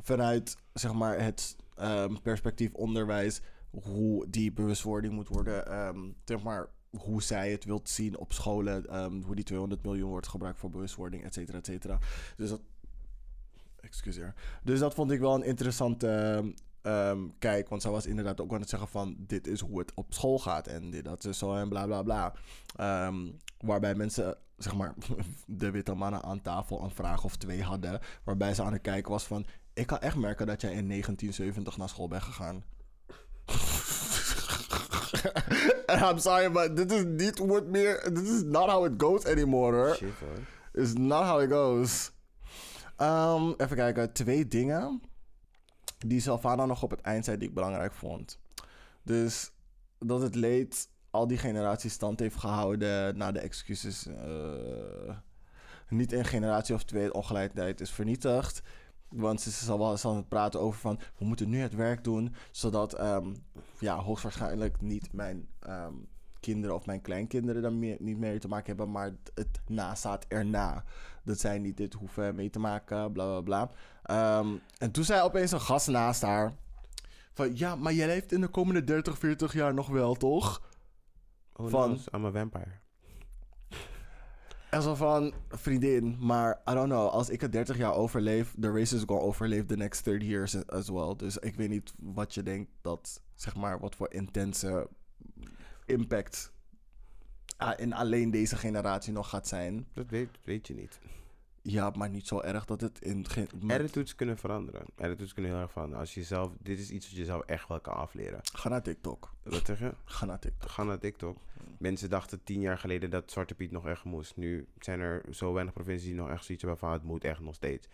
vanuit zeg maar, het ehm, perspectief onderwijs, hoe die bewustwording moet worden, ehm, zeg maar, hoe zij het wilt zien op scholen, ehm, hoe die 200 miljoen wordt gebruikt voor bewustwording, et cetera, et cetera. Dus dat, excuseer. Dus dat vond ik wel een interessante kijk, want zij was inderdaad ook aan het zeggen van, dit is hoe het op school gaat en dit, dat is zo en bla bla bla. Ehm, waarbij mensen, zeg maar, de witte mannen aan tafel een vraag of twee hadden, waarbij ze aan het kijken was van, ik kan echt merken dat jij in 1970 naar school bent gegaan. I'm sorry, but dit is niet hoe het meer. This is not how it goes anymore, hoor. Shit hoor. It's not how it goes. Ehm, even kijken, twee dingen die Sylvana nog op het eind zei die ik belangrijk vond. Dus dat het leed al die generaties stand heeft gehouden na de excuses. eh, niet een generatie of twee ongelijkheid is vernietigd. Want ze is al wel eens aan het praten over van... we moeten nu het werk doen... zodat ehm, ja, hoogstwaarschijnlijk niet mijn ehm, kinderen of mijn kleinkinderen... daar niet meer te maken hebben... maar het nazaat erna. Dat zij niet dit hoeven mee te maken, bla bla bla. Ehm, en toen zei opeens een gast naast haar... van ja, maar jij leeft in de komende 30, 40 jaar nog wel, toch? Oh, Van-. I'm a vampire. En zo van, vriendin, maar I don't know. Als ik het 30 jaar overleef, the race is gonna overleef the next 30 years as well. Dus ik weet niet wat je denkt dat, zeg maar, wat voor intense impact ah, in alleen deze generatie nog gaat zijn. Dat weet, weet je niet. Ja, maar niet zo erg dat het in... Geen, met- Attitudes kunnen veranderen. Attitudes kunnen heel erg veranderen. Als je zelf, dit is iets wat je zelf echt wel kan afleren. Ga naar TikTok. Wat zeg je? Ga naar TikTok. Ga naar TikTok. Mensen dachten tien jaar geleden dat Zwarte Piet nog echt moest. Nu zijn er zo weinig provincies die nog echt zoiets hebben van het moet echt nog steeds.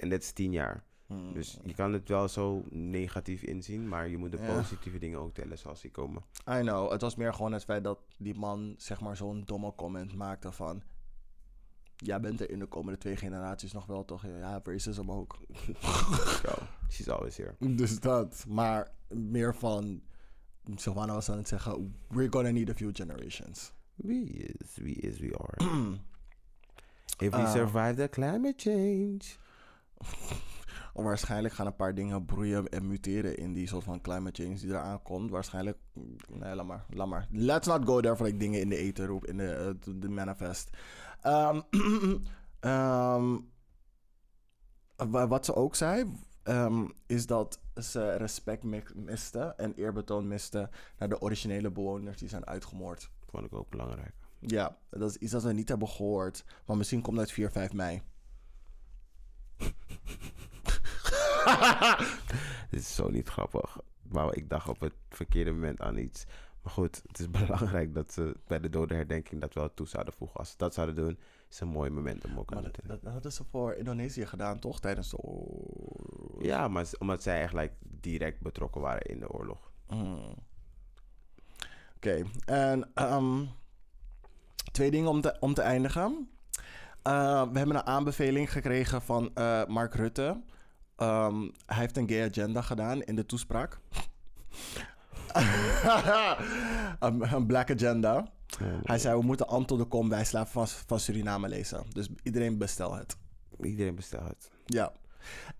En dat is tien jaar. Hmm. Dus je kan het wel zo negatief inzien, maar je moet de Ja. positieve dingen ook tellen zoals die komen. I know. Het was meer gewoon het feit dat die man, zeg maar, zo'n domme comment maakte van... Jij bent er in de komende twee generaties nog wel, toch? Ja, racism ook. Zo, she's always here. Dus dat. Maar meer van... Sylvana was aan het zeggen... We're gonna need a few generations. Wie is, wie is, we are. If we Ah. survive the climate change. Waarschijnlijk gaan een paar dingen broeien en muteren... in die soort van climate change die eraan komt. Waarschijnlijk... Nee, laat maar. Laat maar. Let's not go there voor ik dingen in de eten roep. In de, eh, de manifest. Ehm, ehm, wa- wat ze ook zei... ehm, is dat ze respect mi- miste... en eerbetoon miste... naar de originele bewoners die zijn uitgemoord. Vond ik ook belangrijk. Ja, dat is iets dat we niet hebben gehoord. Maar misschien komt het 4, 5 mei. Dit is zo niet grappig. Maar ik dacht op het verkeerde moment aan iets. Maar goed, het is belangrijk dat ze bij de dodenherdenking dat wel toe zouden voegen. Als ze dat zouden doen, is een mooi moment om ook aan te dat, dat dat hadden ze voor Indonesië gedaan, toch? Tijdens de oorlog. Ja, maar omdat zij like, direct betrokken waren in de oorlog. Hmm. Oké, en ehm, twee dingen om te, om te eindigen. Eh, we hebben een aanbeveling gekregen van eh, Mark Rutte. Ehm, hij heeft een gay agenda gedaan in de toespraak. een, een black agenda. Hij zei, we moeten Anton de Kom bijslaven van, van Suriname lezen. Dus iedereen bestel het. Iedereen bestelt het. Ja.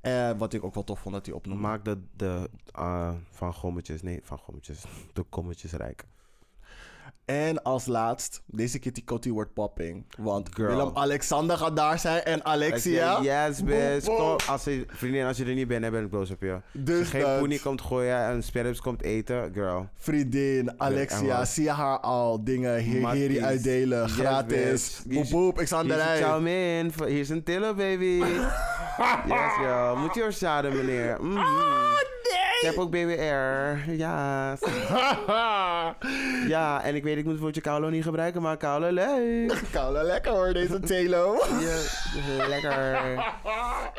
Eh, wat ik ook wel tof vond dat hij opnoemde. Maak de, de uh, van gommetjes, nee, van gommetjes, de kommetjes rijk. En als laatst, deze Kitty Kotti wordt popping. Want Girl. Willem-Alexander gaat daar zijn en Alexia. Yes, bitch. Boom, boom. Kom, als je, vriendin, als je er niet bent, dan ben ik boos op je. Dus Als je geen poenie komt gooien en sperrips komt eten, girl. Vriendin, Alexia, zie je haar al dingen hier, hier uitdelen, Yes, gratis. Boep boep, ik sta aan de rij. chow mein. Hier is een tillo, baby. yes, girl. Moet je er zaden, meneer. Ah, nee! Ik heb ook BWR. Ja. ja, en ik weet, ik moet het woordje Kaulo niet gebruiken, maar Kaulo leuk. Koude lekker hoor, deze telo. Ja, lekker.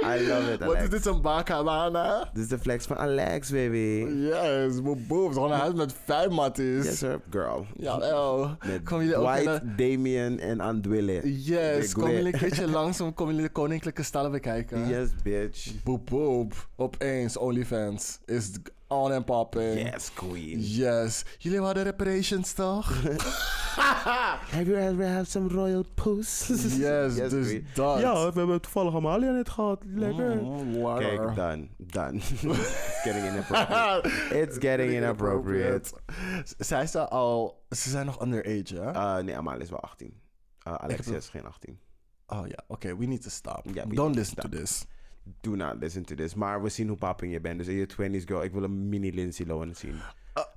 I love it, Wat is dit, een bakabana? Dit is de flex van Alex, baby. Yes. Het is gewoon een huis met vijf matties. Yes, sir. Girl. Jawel. Met jullie ook de- Damien en Andwille. Yes, weet- jullie een keertje langs om jullie de koninklijke stallen bekijken? Yes, bitch. Boep boep. Opeens, OnlyFans is on and popping. Yes, queen. Yes. Jullie hadden reparations toch? Have you ever had some royal puss? Yes, dus queen. dat. Ja, we hebben toevallig Amalia net gehad. Lekker. Mm. Kijk, done. Done. It's getting inappropriate. It's getting inappropriate. Zij is al... Ze zijn nog underage, hè? Uh, nee, Amalia is wel 18. Uh, Alexia heb- is geen 18. oh ja, oké. we need to stop. Don't listen to this. Do not listen to this. Maar we zien hoe papping je bent. Dus in je 20s, girl. Ik wil een mini Lindsay Lohan zien.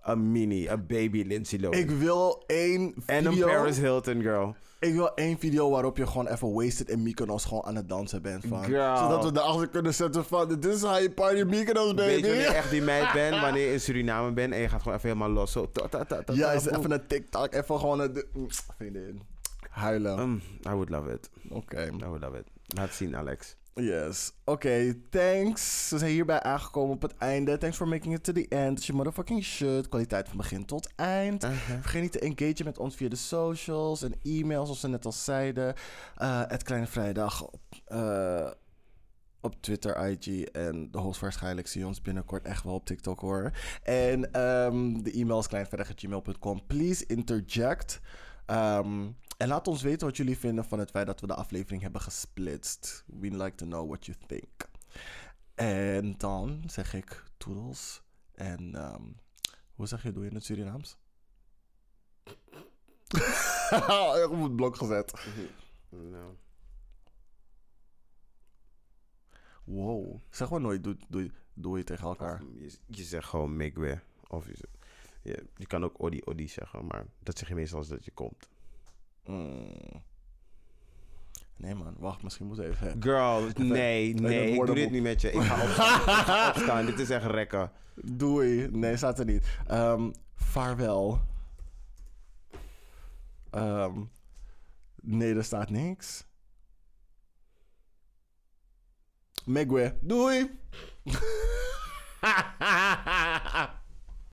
Een mini, een baby Lindsay Lohan. Ik wil één en een video... Paris Hilton, girl. Ik wil één video waarop je gewoon even wasted in Mykonos gewoon aan het dansen bent. Van. Girl. Zodat we erachter kunnen zetten van... Dit is how you party Mykonos, baby. Weet je wanneer je echt die meid bent? Wanneer je in Suriname bent en je gaat gewoon even helemaal los. Zo, ta, ta, ta, ta, Ja, is even een TikTok. Even gewoon een... mm, Vriendin. Huilen. Um, I would love it. Oké. I would love it. Laat zien, Alex. Yes. Oké, thanks. We zijn hierbij aangekomen op het einde. Thanks for making it to the end. It's your motherfucking shit. Kwaliteit van begin tot eind. Vergeet niet te engagen met ons via de socials en e-mails, zoals we net al zeiden. Eh het Kleine Vrijdag op, eh, op Twitter, IG en de host waarschijnlijk zie je ons binnenkort echt wel op TikTok hoor. En ehm, de e-mail is kleinvrijdag.gmail.com. Please interject. Ehm, en laat ons weten wat jullie vinden van het feit dat we de aflevering hebben gesplitst. We'd like to know what you think. En dan zeg ik toedels. En ehm, hoe zeg je doe je in het Surinaams? Op het blok gezet. Nou. Wow. Zeg maar nooit doe, doe, doe je tegen elkaar. Je, je zegt gewoon Megwe. Of je, zegt- je, je kan ook Odi Odi zeggen, maar dat zeg je meestal als dat je komt. Mm. Nee man, wacht, misschien moet even. Girl, nee, nee, ik doe dit niet met je. Ik ga opstaan. Ik ga opstaan. Dit is echt rekken. Doei. Nee, staat er niet. Ehm, vaarwel. Ehm, nee, er staat niks. Megwe. Doei.